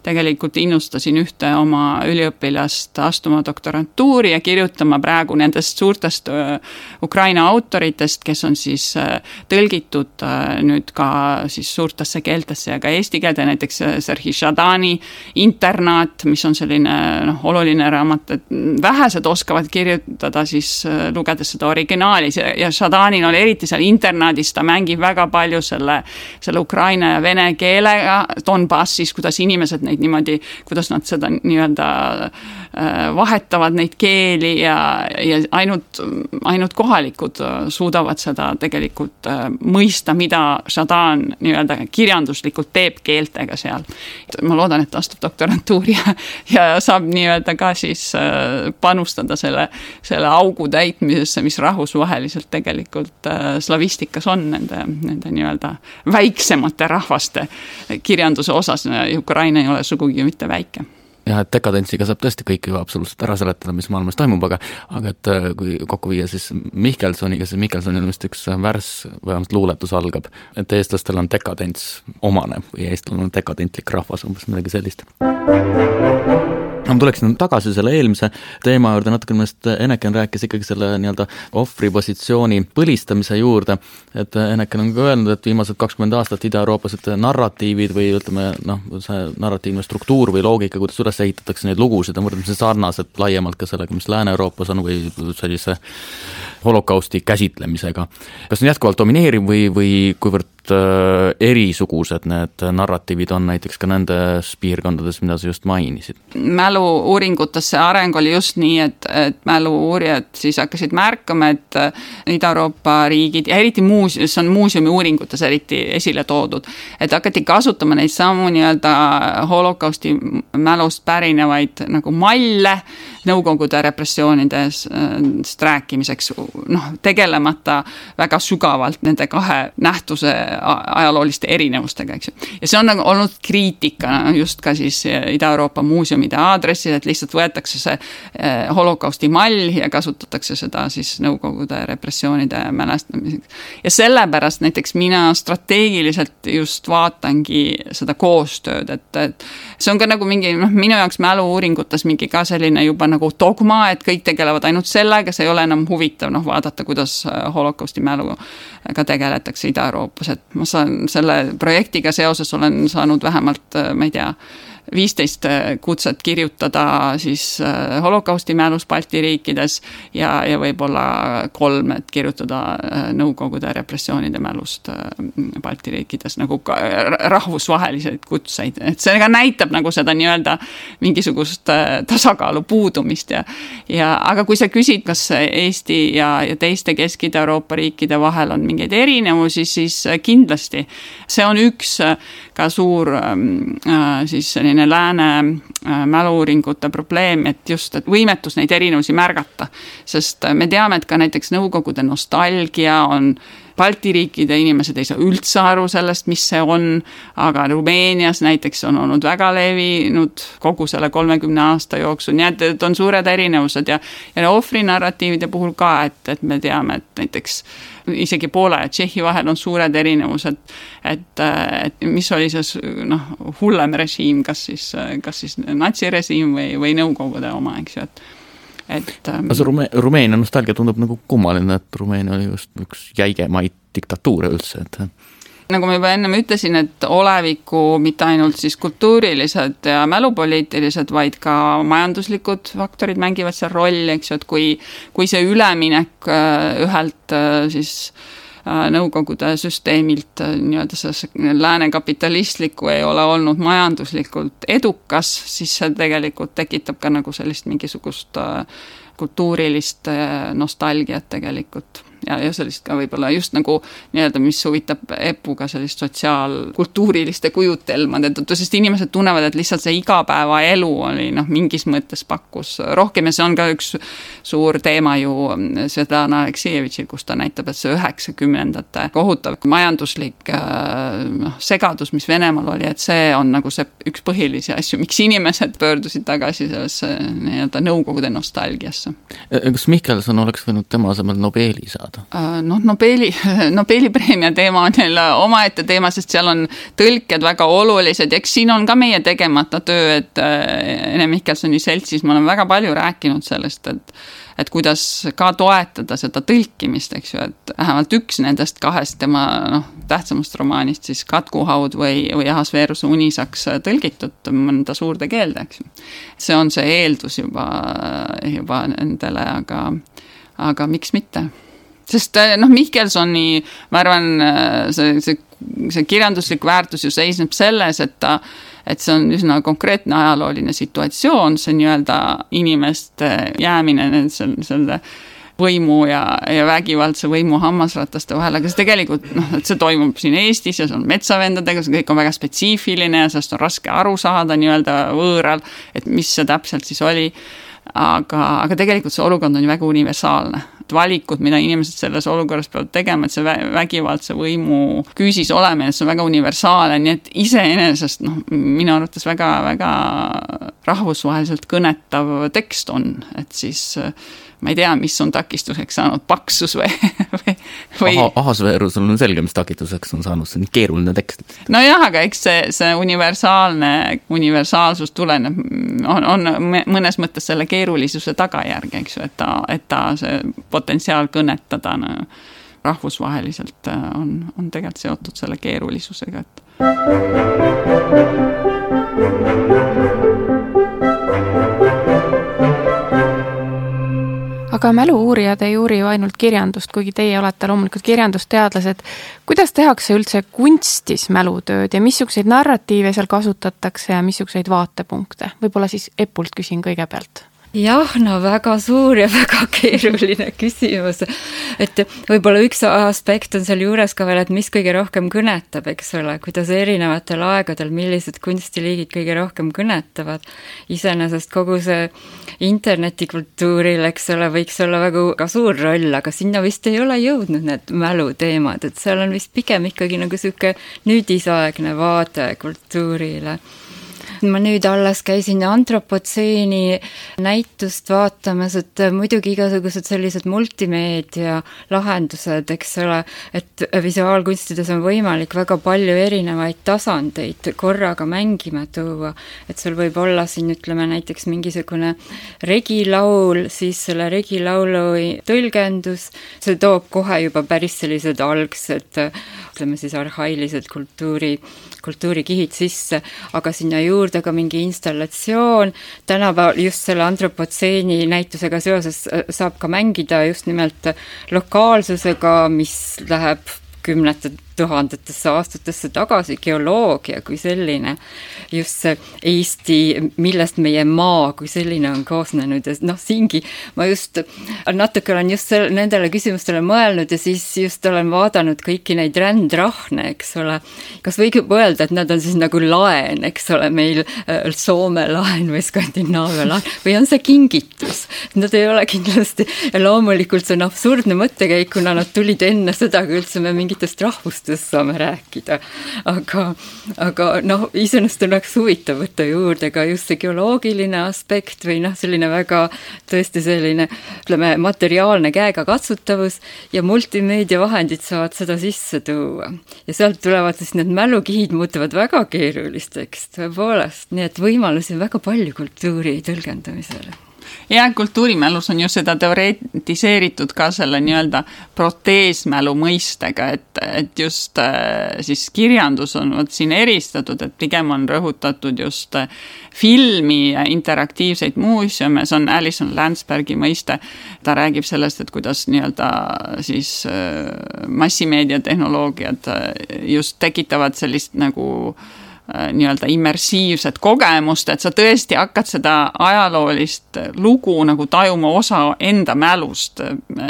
tegelikult innustasin ühte oma üliõpilast astuma doktorantuuri ja kirjutama praegu nendest suurtest äh, Ukraina autoritest, kes on siis äh, tõlgitud nüüd ka siis suurtesse keeltesse ja ka eesti keelde, näiteks Sergei Šadani internaat, mis on selline noh, oluline raamat, et vähesed oskavad kirjutada siis äh, lugedes seda originaalis ja, ja Šadanil oli eriti seal internaadis, ta mängib väga palju selle, selle ukraina ja vene keelega Donbassis, kuidas inimesed neid niimoodi, kuidas nad seda nii-öelda äh, vahetavad neid keeli ja, ja ainult, ainult kohalikud äh, suudavad seda tegelikult mõista, mida Šadan nii-öelda kirjanduslikult teeb keeltega seal. ma loodan, et ta astub doktorantuuri ja, ja saab nii-öelda ka siis äh, panustada selle, selle augu täitmisesse, mis rahvusvaheliselt tegelikult äh, slavistikas on nende, nende nii-öelda väiksemate rahvaste kirjanduse osas. Ukraina ei ole sugugi mitte väike jah, et dekadentsiga saab tõesti kõike ju absoluutselt ära seletada, mis maailmas toimub, aga aga et äh, kui kokku viia siis Mihkelsoniga, siis Mihkelsonil on vist üks värss, vähemalt luuletus algab, et eestlastel on dekadents omane või eestlane on dekadentlik rahvas, umbes midagi sellist ma tuleksin tagasi selle eelmise teema juurde natuke, millest Eneken rääkis ikkagi selle nii-öelda ohvripositsiooni põlistamise juurde, et Eneken on ka öelnud, et viimased kakskümmend aastat Ida-Euroopas, et narratiivid või ütleme noh, see narratiivne struktuur või loogika, kuidas üles ehitatakse neid lugusid, on võrdlemisi sarnased laiemalt ka sellega, mis Lääne-Euroopas on või sellise holokausti käsitlemisega. kas see on jätkuvalt domineeriv või, või kuivõrd äh, erisugused need narratiivid on näiteks ka nendes piirkondades, mida sa just mainisid? mälu-uuringutes see areng oli just nii, et, et mälu-uurijad siis hakkasid märkama, et äh, Ida-Euroopa riigid ja eriti muuseas, see on muuseumi uuringutes eriti esile toodud, et hakati kasutama neid samu nii-öelda holokausti mälust pärinevaid nagu malle Nõukogude repressioonidest rääkimiseks, noh, tegelemata väga sügavalt nende kahe nähtuse ajalooliste erinevustega, eks ju. ja see on nagu olnud kriitika just ka siis Ida-Euroopa muuseumide aadressil, et lihtsalt võetakse see eh, holokausti mall ja kasutatakse seda siis Nõukogude repressioonide mälestamiseks. ja sellepärast näiteks mina strateegiliselt just vaatangi seda koostööd, et, et see on ka nagu mingi noh, minu jaoks mälu-uuringutes mingi ka selline juba nagu dogma, et kõik tegelevad ainult sellega, see ei ole enam huvitav, noh, vaadata, kuidas äh, holokausti mäluga tegeletakse Ida-Euroopas, et ma saan selle projektiga seoses olen saanud vähemalt, äh, ma ei tea, viisteist kutset kirjutada siis holokausti mälus Balti riikides ja, ja võib-olla kolm, et kirjutada Nõukogude repressioonide mälust Balti riikides nagu ka rahvusvaheliseid kutseid, et see ka näitab nagu seda nii-öelda mingisugust tasakaalu puudumist ja ja aga kui sa küsid, kas Eesti ja, ja teiste Kesk-Ida-Euroopa riikide vahel on mingeid erinevusi, siis kindlasti. See on üks ka suur ähm, äh, siis selline lääne äh, mälu-uuringute probleem, et just, et võimetus neid erinevusi märgata. sest me teame, et ka näiteks Nõukogude nostalgia on Balti riikide inimesed ei saa üldse aru sellest, mis see on, aga Rumeenias näiteks on olnud väga levinud kogu selle kolmekümne aasta jooksul, nii et, et on suured erinevused ja ja ohvrinarratiivide puhul ka, et, et me teame, et näiteks isegi Poola ja Tšehhi vahel on suured erinevused, et, et mis oli see noh, hullem režiim, kas siis, kas siis natsirežiim või, või Nõukogude oma, eks ju, et et ähm.... aga see Rume-, Rumeenia nostalgia tundub nagu kummaline, et Rumeenia oli just üks jäigemaid diktatuure üldse, et nagu ma juba ennem ütlesin, et oleviku mitte ainult siis kultuurilised ja mälupoliitilised, vaid ka majanduslikud faktorid mängivad seal rolli, eks ju, et kui, kui see üleminek äh, ühelt äh, siis äh, Nõukogude süsteemilt nii-öelda see lääne kapitalistlikku ei ole olnud majanduslikult edukas, siis see tegelikult tekitab ka nagu sellist mingisugust kultuurilist nostalgiat tegelikult ja, ja sellist ka võib-olla just nagu nii-öelda, mis huvitab EPU-ga sellist sotsiaalkultuuriliste kujutelmade tõttu, sest inimesed tunnevad, et lihtsalt see igapäevaelu oli noh, mingis mõttes pakkus rohkem ja see on ka üks suur teema ju Svetlana Aleksejevitšil, kus ta näitab, et see üheksakümnendate kohutav majanduslik äh, noh, segadus, mis Venemaal oli, et see on nagu see üks põhilisi asju, miks inimesed pöördusid tagasi sellesse nii-öelda Nõukogude nostalgiasse. kas Mihkelson oleks võinud tema asemel Nobeli saada? Saada? Äh, noh, Nobeli, Nobeli preemia teema on jälle omaette teema, sest seal on tõlked väga olulised ja eks siin on ka meie tegemata töö, et äh, Ene Mihkelsoni seltsis me oleme väga palju rääkinud sellest, et et kuidas ka toetada seda tõlkimist, eks ju, et vähemalt üks nendest kahest tema noh, tähtsamast romaanist siis Katkuhaud või, või Ahasveeruse uni saaks tõlgitud mõnda suurde keelde, eks ju. see on see eeldus juba, juba nendele, aga, aga miks mitte sest äh, noh, Mihkelsoni, ma arvan, äh, see, see, see kirjanduslik väärtus ju seisneb selles, et ta, et see on üsna konkreetne ajalooline situatsioon, see nii-öelda inimeste jäämine selle, selle võimu ja, ja vägivaldse võimu hammasrataste vahel, aga see tegelikult noh, et see toimub siin Eestis ja see on metsavendadega, see kõik on väga spetsiifiline ja sellest on raske aru saada nii-öelda võõral, et mis see täpselt siis oli. Aga, aga tegelikult see olukord on ju väga universaalne. Need valikud, mida inimesed selles olukorras peavad tegema, et see vägivaldse võimu küüsis olemine, see on väga universaalne, nii et iseenesest noh, minu arvates väga-väga rahvusvaheliselt kõnetav tekst on, et siis ma ei tea, mis on takistuseks saanud, paksus või, või, või... Aha, Ahasveerusel on selge, mis takistuseks on saanud, see on keeruline tekst. nojah, aga eks see, see universaalne, universaalsus tuleneb, on, on mõnes mõttes selle keerulisuse tagajärg, eks ju, et ta, et ta see potentsiaal kõnetada no, rahvusvaheliselt äh, on, on tegelikult seotud selle keerulisusega, et aga mälu-uurijad ei uuri ju ainult kirjandust, kuigi teie olete loomulikult kirjandusteadlased. kuidas tehakse üldse kunstis mälutööd ja missuguseid narratiive seal kasutatakse ja missuguseid vaatepunkte? võib-olla siis Epult küsin kõigepealt jah, no väga suur ja väga keeruline küsimus. et võib-olla üks aspekt on sealjuures ka veel, et mis kõige rohkem kõnetab, eks ole, kuidas erinevatel aegadel, millised kunstiliigid kõige rohkem kõnetavad. iseenesest kogu see internetikultuuril, eks ole, võiks olla väga ka suur roll, aga sinna vist ei ole jõudnud need mäluteemad, et seal on vist pigem ikkagi nagu niisugune nüüdisaegne vaade kultuurile ma nüüd alles käisin antropotseeni näitust vaatamas, et muidugi igasugused sellised multimeedia lahendused, eks ole, et visuaalkunstides on võimalik väga palju erinevaid tasandeid korraga mängima tuua, et sul võib olla siin ütleme näiteks mingisugune regilaul, siis selle regilaulu tõlgendus, see toob kohe juba päris sellised algsed ütleme siis arhailised kultuuri kultuurikihid sisse, aga sinna juurde juurde ka mingi installatsioon, tänapäeval just selle antropotseeni näitusega seoses saab ka mängida just nimelt lokaalsusega, mis läheb kümnete tuhandetesse aastatesse tagasi, geoloogia kui selline, just see Eesti, millest meie maa kui selline on koosnenud ja noh, siingi ma just natuke olen just sel-, nendele küsimustele mõelnud ja siis just olen vaadanud kõiki neid rändrahne, eks ole, kas võib öelda, et nad on siis nagu laen, eks ole, meil äh, Soome laen või Skandinaavia laen või on see kingitus? Nad ei ole kindlasti, loomulikult see on absurdne mõttekäik, kuna nad tulid enne seda, kui üldse me mingitest rahvustest asjadest saame rääkida. aga, aga noh, iseenesest oleks huvitav võtta juurde ka just see geoloogiline aspekt või noh, selline väga tõesti selline ütleme, materiaalne käegakatsutavus ja multimeediavahendid saavad seda sisse tuua. ja sealt tulevad siis need mälukihid muutuvad väga keerulisteks, tõepoolest, nii et võimalusi on väga palju kultuuri tõlgendamisele jah, kultuurimälus on ju seda teoretiseeritud ka selle nii-öelda proteesmälu mõistega, et, et just äh, siis kirjandus on vot siin eristatud, et pigem on rõhutatud just äh, filmi ja interaktiivseid muuseume, see on Alison Landsbergi mõiste. ta räägib sellest, et kuidas nii-öelda siis äh, massimeediatehnoloogiad just tekitavad sellist nagu äh, nii-öelda immersiivset kogemust, et sa tõesti hakkad seda ajaloolist lugu nagu tajuma osa enda mälust.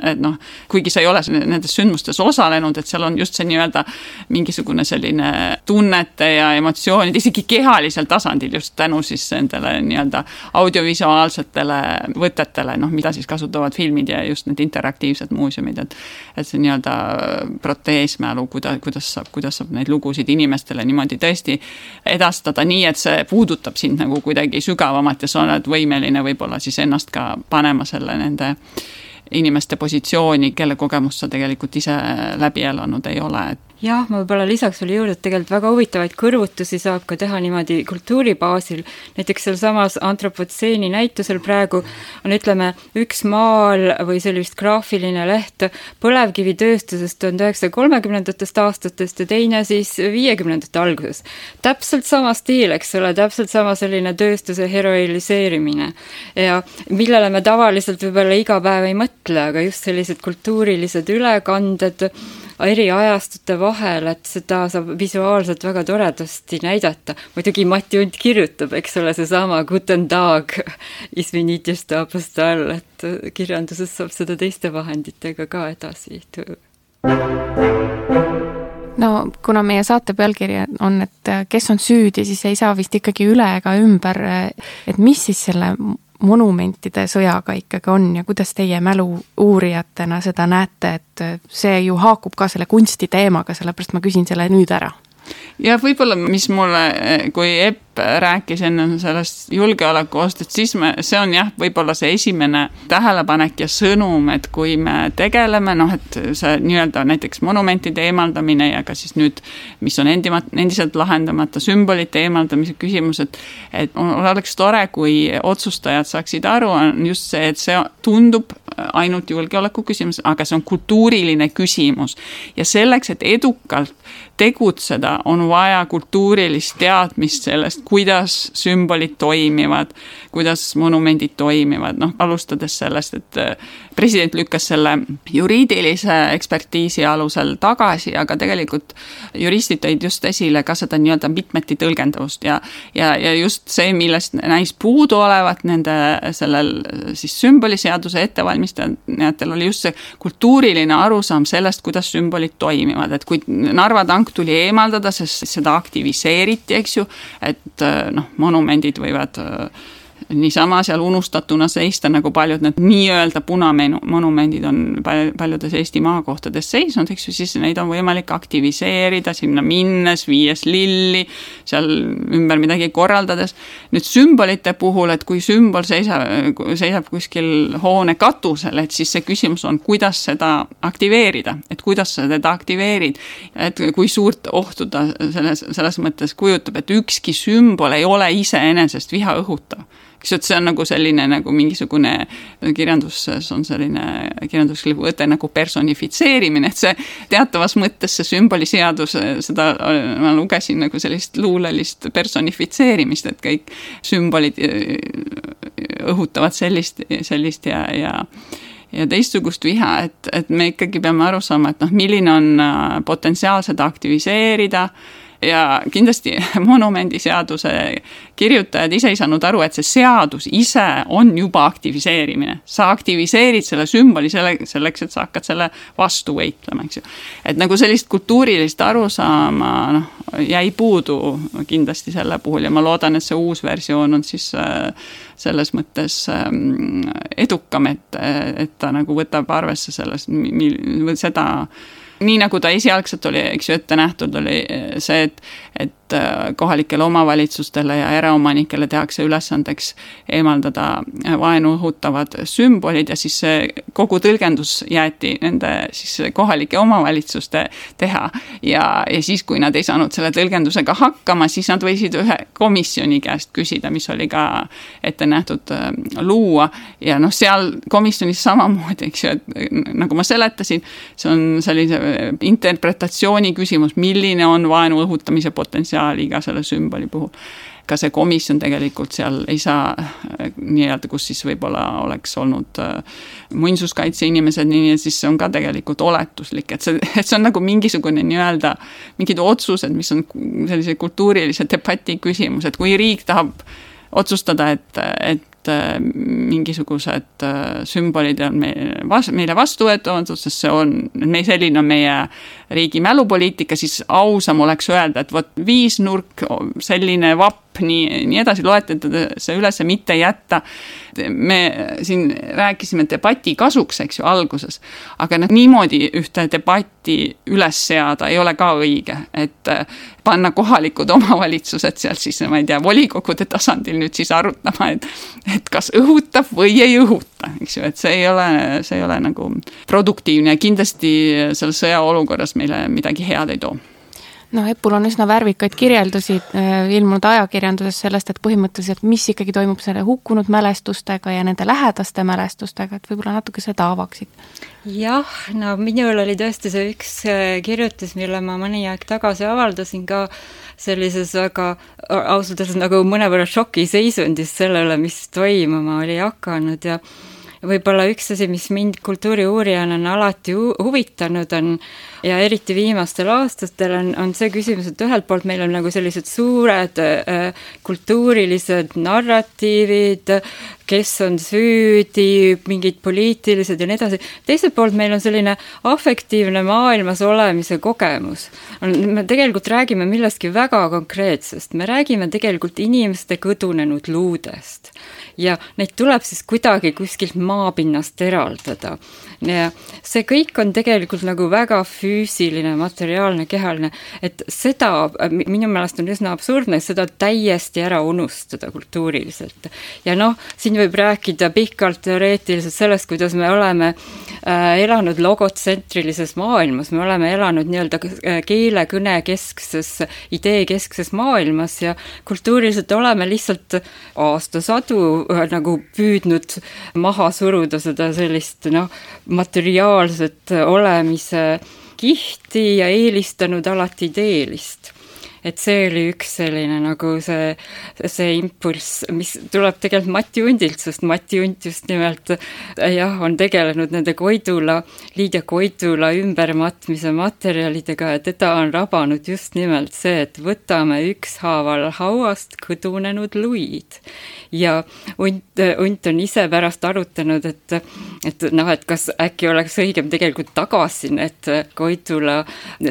et noh, kuigi sa ei ole nendes sündmustes osalenud, et seal on just see nii-öelda mingisugune selline tunnete ja emotsioonide, isegi kehalisel tasandil just tänu siis nendele nii-öelda audiovisuaalsetele võtetele, noh, mida siis kasutavad filmid ja just need interaktiivsed muuseumid, et et see nii-öelda proteesmälu, kuida-, kuidas saab, kuidas saab neid lugusid inimestele niimoodi tõesti edastada nii, et see puudutab sind nagu kuidagi sügavamalt ja sa oled võimeline võib-olla siis ennast ka panema selle nende inimeste positsiooni, kelle kogemust sa tegelikult ise läbi elanud ei ole, et jah, ma võib-olla lisaks veel juurde, et tegelikult väga huvitavaid kõrvutusi saab ka teha niimoodi kultuuri baasil, näiteks sealsamas antropotseeni näitusel praegu on, ütleme, üks maal või sellist graafiline leht põlevkivitööstusest tuhande üheksasaja kolmekümnendatest aastatest ja teine siis viiekümnendate alguses. täpselt sama stiil, eks ole, täpselt sama selline tööstuse heroiliseerimine ja millele me tavaliselt võib-olla iga päev ei mõtle, aga just sellised kultuurilised ülekanded, eri ajastute vahel, et seda saab visuaalselt väga toredasti näidata. muidugi Mati Unt kirjutab, eks ole, seesama Guten Tag, et kirjanduses saab seda teiste vahenditega ka edasi tuua no kuna meie saate pealkiri on, et kes on süüdi, siis ei saa vist ikkagi üle ega ümber, et mis siis selle monumentide sõjaga ikkagi on ja kuidas teie mälu uurijatena seda näete, et see ju haakub ka selle kunsti teemaga, sellepärast ma küsin selle nüüd ära? Ja võib-olla, mis mulle, kui Epp rääkis enne sellest julgeolekuost, et siis me, see on jah, võib-olla see esimene tähelepanek ja sõnum, et kui me tegeleme, noh, et see nii-öelda näiteks monumentide eemaldamine ja ka siis nüüd, mis on endima, endiselt lahendamata, sümbolite eemaldamise küsimus, et et oleks tore, kui otsustajad saaksid aru, on just see, et see tundub ainult julgeoleku küsimus, aga see on kultuuriline küsimus. ja selleks, et edukalt tegutseda, on vaja kultuurilist teadmist sellest, kuidas sümbolid toimivad, kuidas monumendid toimivad, noh, alustades sellest, et äh, president lükkas selle juriidilise ekspertiisi alusel tagasi, aga tegelikult juristid tõid just esile ka seda nii-öelda mitmeti tõlgendavust ja ja, ja just see, millest näis puudu olevat nende sellel siis sümboliseaduse ettevalmistajatel, oli just see kultuuriline arusaam sellest, kuidas sümbolid toimivad, et kui Narva tank tuli eemaldada, sest seda aktiviseeriti, eks ju, et noh, monumendid võivad niisama seal unustatuna seista, nagu paljud need nii-öelda punamonumendid on paljudes Eesti maakohtades seisnud, eks ju, siis neid on võimalik aktiviseerida, sinna minnes, viies lilli, seal ümber midagi korraldades. nüüd sümbolite puhul, et kui sümbol seisab, seisab kuskil hoone katusel, et siis see küsimus on, kuidas seda aktiveerida, et kuidas sa teda aktiveerid. et kui suurt ohtu ta selles, selles mõttes kujutab, et ükski sümbol ei ole iseenesest viha õhutav eks ju, et see on nagu selline nagu mingisugune, kirjanduses on selline kirjanduslik võte nagu personifitseerimine, et see teatavas mõttes see sümboliseadus, seda ma lugesin nagu sellist luulelist personifitseerimist, et kõik sümbolid õhutavad sellist, sellist ja, ja ja teistsugust viha, et, et me ikkagi peame aru saama, et noh, milline on potentsiaal seda aktiviseerida ja kindlasti monumendiseaduse kirjutajad ise ei saanud aru, et see seadus ise on juba aktiviseerimine. sa aktiviseerid selle sümboli selle, selleks, et sa hakkad selle vastu võitlema, eks ju. et nagu sellist kultuurilist arusaama, noh, jäi puudu kindlasti selle puhul ja ma loodan, et see uus versioon on siis äh, selles mõttes ähm, edukam, et, et ta nagu võtab arvesse selles, seda nii nagu ta esialgselt oli, eks ju, ette nähtud, oli see, et, et äh, kohalikele omavalitsustele ja eraomanikele tehakse ülesandeks eemaldada vaenu õhutavad sümbolid ja siis see kogu tõlgendus jäeti nende siis kohalike omavalitsuste teha. ja, ja siis, kui nad ei saanud selle tõlgendusega hakkama, siis nad võisid ühe komisjoni käest küsida, mis oli ka ette nähtud äh, luua ja noh, seal komisjonis samamoodi, eks ju, et nagu ma seletasin, see on sellise interpretatsiooni küsimus, milline on vaenu õhutamise potentsiaal iga selle sümboli puhul. ka see komisjon tegelikult seal ei saa nii-öelda, kus siis võib-olla oleks olnud äh, muinsuskaitse inimesed, nii et siis see on ka tegelikult oletuslik, et see, et see on nagu mingisugune nii-öelda mingid otsused, mis on sellise kultuurilise debati küsimus, et kui riik tahab otsustada, et, et et äh, mingisugused äh, sümbolid on meile, meile vastuvõetamatud, sest see on, me, selline on meie riigi mälupoliitika, siis ausam oleks öelda, et vot viisnurk, selline vapp, nii, nii edasi, loetleda see üles, mitte jätta. me siin rääkisime debati kasuks, eks ju, alguses, aga noh, niimoodi ühte debatti üles seada ei ole ka õige, et äh, panna kohalikud omavalitsused seal siis, ma ei tea, volikogude tasandil nüüd siis arutama, et et kas õhutab või ei õhuta, eks ju, et see ei ole, see ei ole nagu produktiivne ja kindlasti selles sõjaolukorras meile midagi head ei too noh, Epul on üsna värvikaid kirjeldusi äh, ilmunud ajakirjanduses sellest, et põhimõtteliselt, mis ikkagi toimub selle hukkunud mälestustega ja nende lähedaste mälestustega, et võib-olla natuke seda avaksid? jah, no minul oli tõesti see üks äh, kirjutis, mille ma mõni aeg tagasi avaldasin ka sellises väga ausalt öeldes nagu mõnevõrra šokiseisundis selle üle, mis toimuma oli hakanud ja võib-olla üks asi, mis mind kultuuriuurijana on alati hu huvitanud, on ja eriti viimastel aastatel on, on see küsimus, et ühelt poolt meil on nagu sellised suured äh, kultuurilised narratiivid, kes on süüdi, mingid poliitilised ja nii edasi, teiselt poolt meil on selline afektiivne maailmas olemise kogemus. me tegelikult räägime millestki väga konkreetsest, me räägime tegelikult inimeste kõdunenud luudest ja neid tuleb siis kuidagi kuskilt maapinnast eraldada. see kõik on tegelikult nagu väga füüsiline, materiaalne, kehaline, et seda minu meelest on üsna absurdne seda täiesti ära unustada kultuuriliselt. ja noh, siin võib rääkida pikalt teoreetiliselt sellest, kuidas me oleme äh, elanud logotsentrilises maailmas, me oleme elanud nii-öelda keele, kõne keskses, idee keskses maailmas ja kultuuriliselt oleme lihtsalt aastasadu nagu püüdnud maha suruda seda sellist noh, materiaalset olemise kihti ja eelistanud alati ideelist et see oli üks selline nagu see, see impulss, mis tuleb tegelikult Mati Undilt, sest Mati Unt just nimelt jah, on tegelenud nende Koidula, Liidia Koidula ümbermatmise materjalidega ja teda on rabanud just nimelt see, et võtame ükshaaval hauast kõdunenud luid. ja Unt, Unt on ise pärast arutanud, et, et noh, et kas äkki oleks õigem tegelikult tagasi need Koidula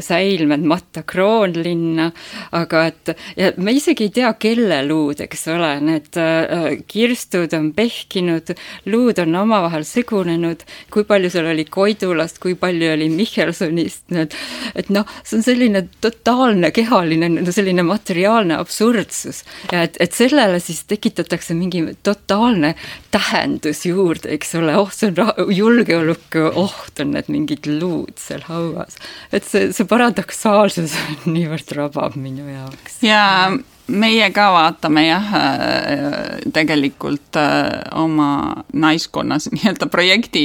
säilmed matta kroonlinna, aga et ja me isegi ei tea, kelle luud, eks ole, need äh, kirstud on pehkinud, luud on omavahel segunenud, kui palju seal oli Koidulast, kui palju oli Michelsonist, et et noh, see on selline totaalne kehaline, selline materiaalne absurdsus ja et, et sellele siis tekitatakse mingi totaalne tähendus juurde, eks ole, oh, see on julgeolekuoht, on need mingid luud seal hauas. et see, see paradoksaalsus niivõrd rabab mind minu jaoks. ja meie ka vaatame jah, tegelikult oma naiskonnas nii-öelda projekti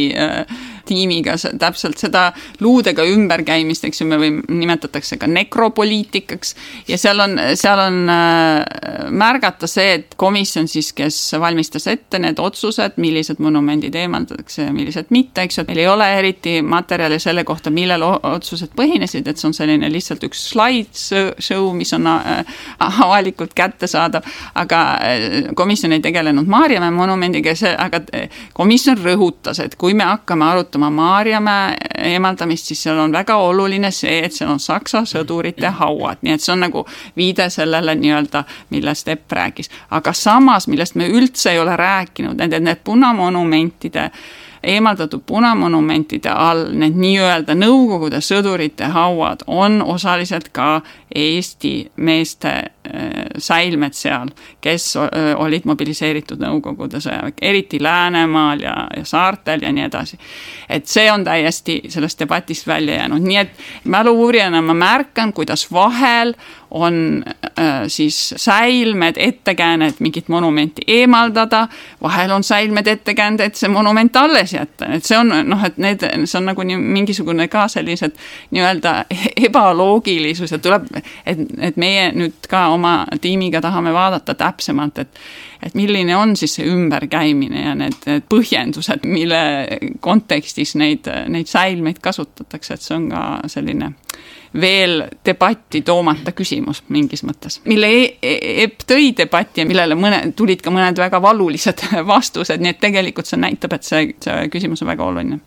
tiimiga täpselt seda luudega ümberkäimist, eks ju, me võime, nimetatakse ka nekropoliitikaks. ja seal on, seal on äh, märgata see, et komisjon siis, kes valmistas ette need otsused, millised monumendid eemaldatakse ja millised mitte, eks ju, et meil ei ole eriti materjali selle kohta, millel otsused põhinesid, et see on selline lihtsalt üks slideshow, mis on äh, avalikult kättesaadav, aga äh, komisjon ei tegelenud Maarjamäe monumendiga, see, aga komisjon rõhutas, et kui me hakkame arutama arutama Maarjamäe eemaldamist, siis seal on väga oluline see, et seal on Saksa sõdurite hauad, nii et see on nagu viide sellele nii-öelda, millest Epp rääkis. aga samas, millest me üldse ei ole rääkinud, need, need punamonumentide eemaldatud punamonumentide all need nii-öelda Nõukogude sõdurite hauad on osaliselt ka Eesti meeste säilmed seal, kes äh, olid mobiliseeritud Nõukogude sõjaväkke, eriti Läänemaal ja, ja saartel ja nii edasi. et see on täiesti sellest debatist välja jäänud, nii et mälu-uurijana ma märkan, kuidas vahel on äh, siis säilmed, ettekääne, et mingit monumenti eemaldada, vahel on säilmed, ettekäänd, et see monument alles jätta, et see on noh, et need, see on nagu nii mingisugune ka sellised nii-öelda ebaloogilisus ja tuleb, et, et meie nüüd ka oma tiimiga tahame vaadata täpsemalt, et et milline on siis see ümberkäimine ja need, need põhjendused, mille kontekstis neid, neid säilmeid kasutatakse, et see on ka selline veel debatti toomata küsimus mingis mõttes, mille e-, e-, Epp tõi debatti ja millele mõne, tulid ka mõned väga valulised vastused, nii et tegelikult see näitab, et see, see küsimus on väga oluline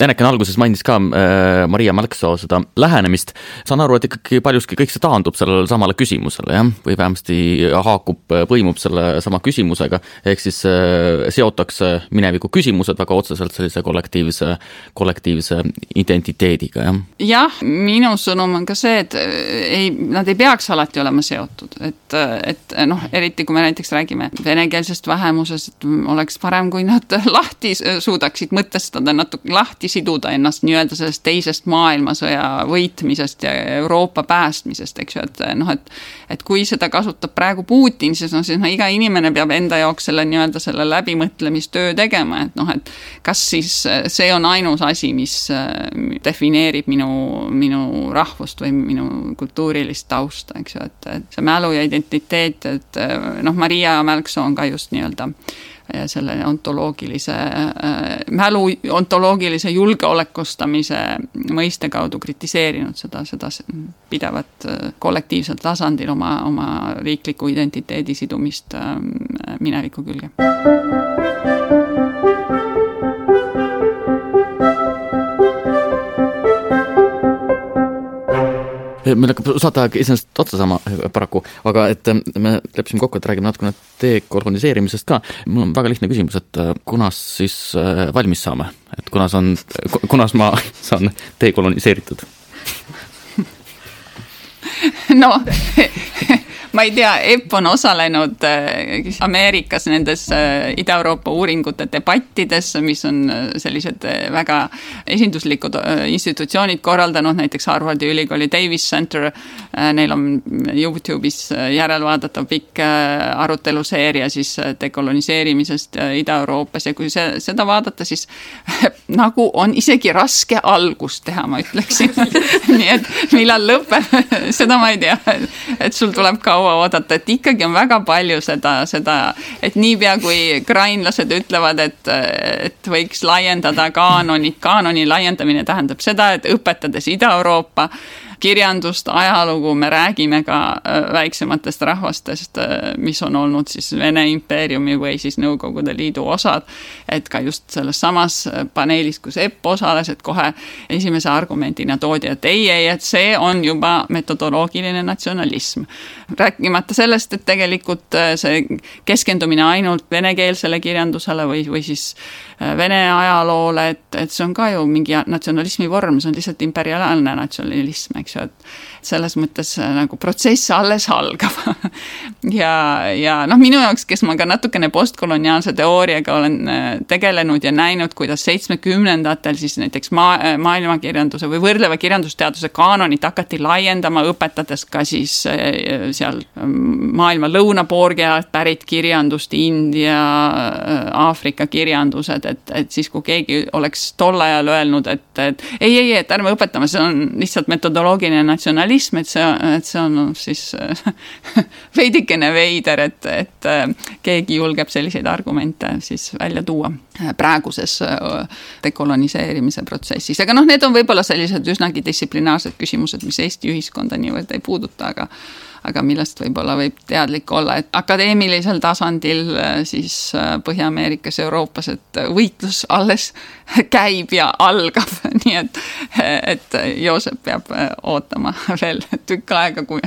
Eneken alguses mainis ka äh, Maria Mälksoo seda lähenemist, saan aru, et ikkagi paljuski kõik see taandub sellele samale küsimusele, jah, või vähemasti haakub, põimub selle sama küsimusega, ehk siis äh, seotakse mineviku küsimused väga otseselt sellise kollektiivse, kollektiivse identiteediga, jah. jah, minu sõnum on ka see, et äh, ei, nad ei peaks alati olema seotud, et, et noh, eriti kui me näiteks räägime venekeelsest vähemusest, oleks parem, kui nad lahti suudaksid mõtestada natuke lahti siduda ennast nii-öelda sellest teisest maailmasõja võitmisest ja Euroopa päästmisest, eks ju, et noh, et et kui seda kasutab praegu Putin, siis noh, siis no iga inimene peab enda jaoks selle nii-öelda selle läbimõtlemistöö tegema, et noh, et kas siis see on ainus asi, mis defineerib minu, minu rahvust või minu kultuurilist tausta, eks ju, et, et see mälu ja identiteet, et noh, Maria Mälksoo on ka just nii-öelda selle ontoloogilise äh, mälu, ontoloogilise julgeolekustamise mõiste kaudu kritiseerinud seda, seda pidevat äh, kollektiivsel tasandil oma, oma riikliku identiteedi sidumist äh, mineviku külge. Meil hakkab saateaeg iseenesest otsa saama paraku, aga et äh, me leppisime kokku, et räägime natukene dekoloniseerimisest ka. mul on väga lihtne küsimus, et kunas siis valmis saame, et kunas on, kunas ma saan dekoloniseeritud? no ma ei tea, EPP on osalenud äh, Ameerikas nendes äh, Ida-Euroopa uuringute debattides, mis on äh, sellised väga esinduslikud institutsioonid korraldanud, näiteks Harvardi ülikooli Davis Center. Neil on Youtube'is järelvaadatav pikk aruteluseeria siis dekoloniseerimisest Ida-Euroopas ja kui see, seda vaadata, siis nagu on isegi raske algust teha, ma ütleksin nii et millal lõpeb, seda ma ei tea, et sul tuleb ka kaua oodata, et ikkagi on väga palju seda, seda, et niipea kui krainlased ütlevad, et, et võiks laiendada kaanonit, kaanoni laiendamine tähendab seda, et õpetades Ida-Euroopa kirjandust, ajalugu, me räägime ka äh, väiksematest rahvastest, äh, mis on olnud siis Vene impeeriumi või siis Nõukogude Liidu osad. et ka just selles samas äh, paneelis, kus EPP osales, et kohe esimese argumendina toodi, et ei, ei, et see on juba metodoloogiline natsionalism. rääkimata sellest, et tegelikult see keskendumine ainult venekeelsele kirjandusele või, või siis Vene ajaloole, et, et see on ka ju mingi natsionalismi vorm, see on lihtsalt imperiaalne natsionalism, eks ju, et selles mõttes äh, nagu protsess alles algab. Ja, ja noh, minu jaoks, kes ma ka natukene postkoloniaalse teooriaga olen äh, tegelenud ja näinud, kuidas seitsmekümnendatel siis näiteks maa, maailmakirjanduse või võrdleva kirjandusteaduse kaanonit hakati laiendama, õpetades ka siis seal maailma lõunapoolkealt pärit kirjandust, India, Aafrika kirjandused, et, et siis, kui keegi oleks tol ajal öelnud, et, et ei, ei, et ärme õpetame, see on lihtsalt metodoloogiline natsionalism, et see, et see on siis veidikene veider, et, et keegi julgeb selliseid argumente siis välja tuua praeguses dekoloniseerimise protsessis, aga noh, need on võib-olla sellised üsnagi distsiplinaarsed küsimused, mis Eesti ühiskonda niivõrd ei puuduta, aga aga millest võib-olla võib teadlik olla, et akadeemilisel tasandil äh, siis äh, Põhja-Ameerikas, Euroopas, et võitlus alles käib ja algab, nii et, et Joosep peab äh, ootama veel tükk aega, kui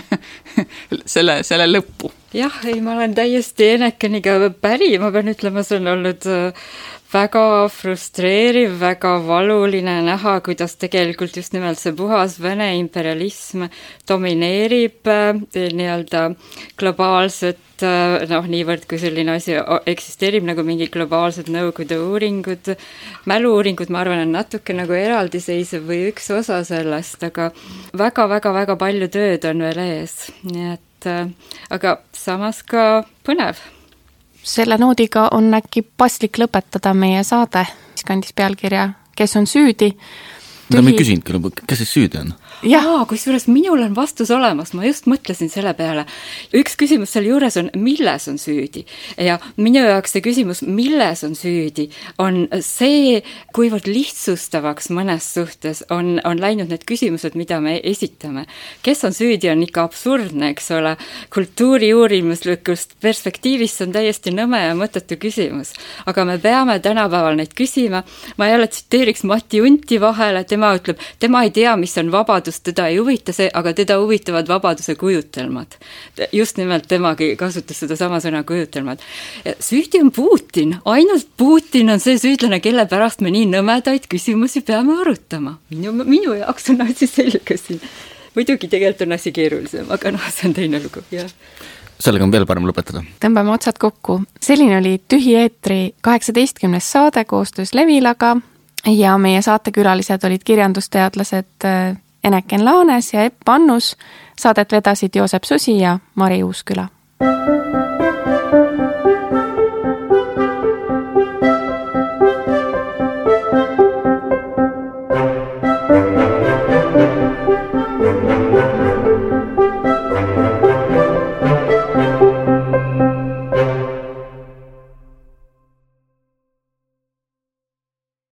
selle, selle lõppu. jah, ei, ma olen täiesti Enekeniga päri, ma pean ütlema, see on olnud väga frustreeriv, väga valuline näha, kuidas tegelikult just nimelt see puhas Vene imperialism domineerib äh, nii-öelda globaalset äh, noh, niivõrd kui selline asi eksisteerib nagu mingid globaalsed Nõukogude uuringud, mälu-uuringud, ma arvan, on natuke nagu eraldiseisev või üks osa sellest, aga väga-väga-väga palju tööd on veel ees, nii et äh, aga samas ka põnev selle noodiga on äkki paslik lõpetada meie saade, mis kandis pealkirja Kes on süüdi? Mida ma ei küsinudki, kes siis süüdi on? jaa, kusjuures minul on vastus olemas, ma just mõtlesin selle peale. üks küsimus sealjuures on, milles on süüdi ja minu jaoks see küsimus, milles on süüdi, on see, kuivõrd lihtsustavaks mõnes suhtes on, on läinud need küsimused, mida me esitame. kes on süüdi, on ikka absurdne, eks ole, kultuuri uurimuslikust perspektiivist see on täiesti nõme ja mõttetu küsimus. aga me peame tänapäeval neid küsima, ma jälle tsiteeriks Mati Unti vahele, tema ütleb, tema ei tea, mis on vabadus, vabadust teda ei huvita see, aga teda huvitavad vabaduse kujutelmad. just nimelt temagi kasutas sedasama sõna kujutelmad. süüdi on Putin, ainult Putin on see süüdlane, kelle pärast me nii nõmedaid küsimusi peame arutama. minu, minu jaoks on asi selge siin. muidugi tegelikult on asi keerulisem, aga noh, see on teine lugu, jah sellega on veel parem lõpetada. tõmbame otsad kokku. selline oli Tühi eetri kaheksateistkümnes saade koostöös Levilaga ja meie saatekülalised olid kirjandusteadlased äh, Eneken Laanes ja Epp Annus, saadet vedasid Joosep Susi ja Mari Uusküla.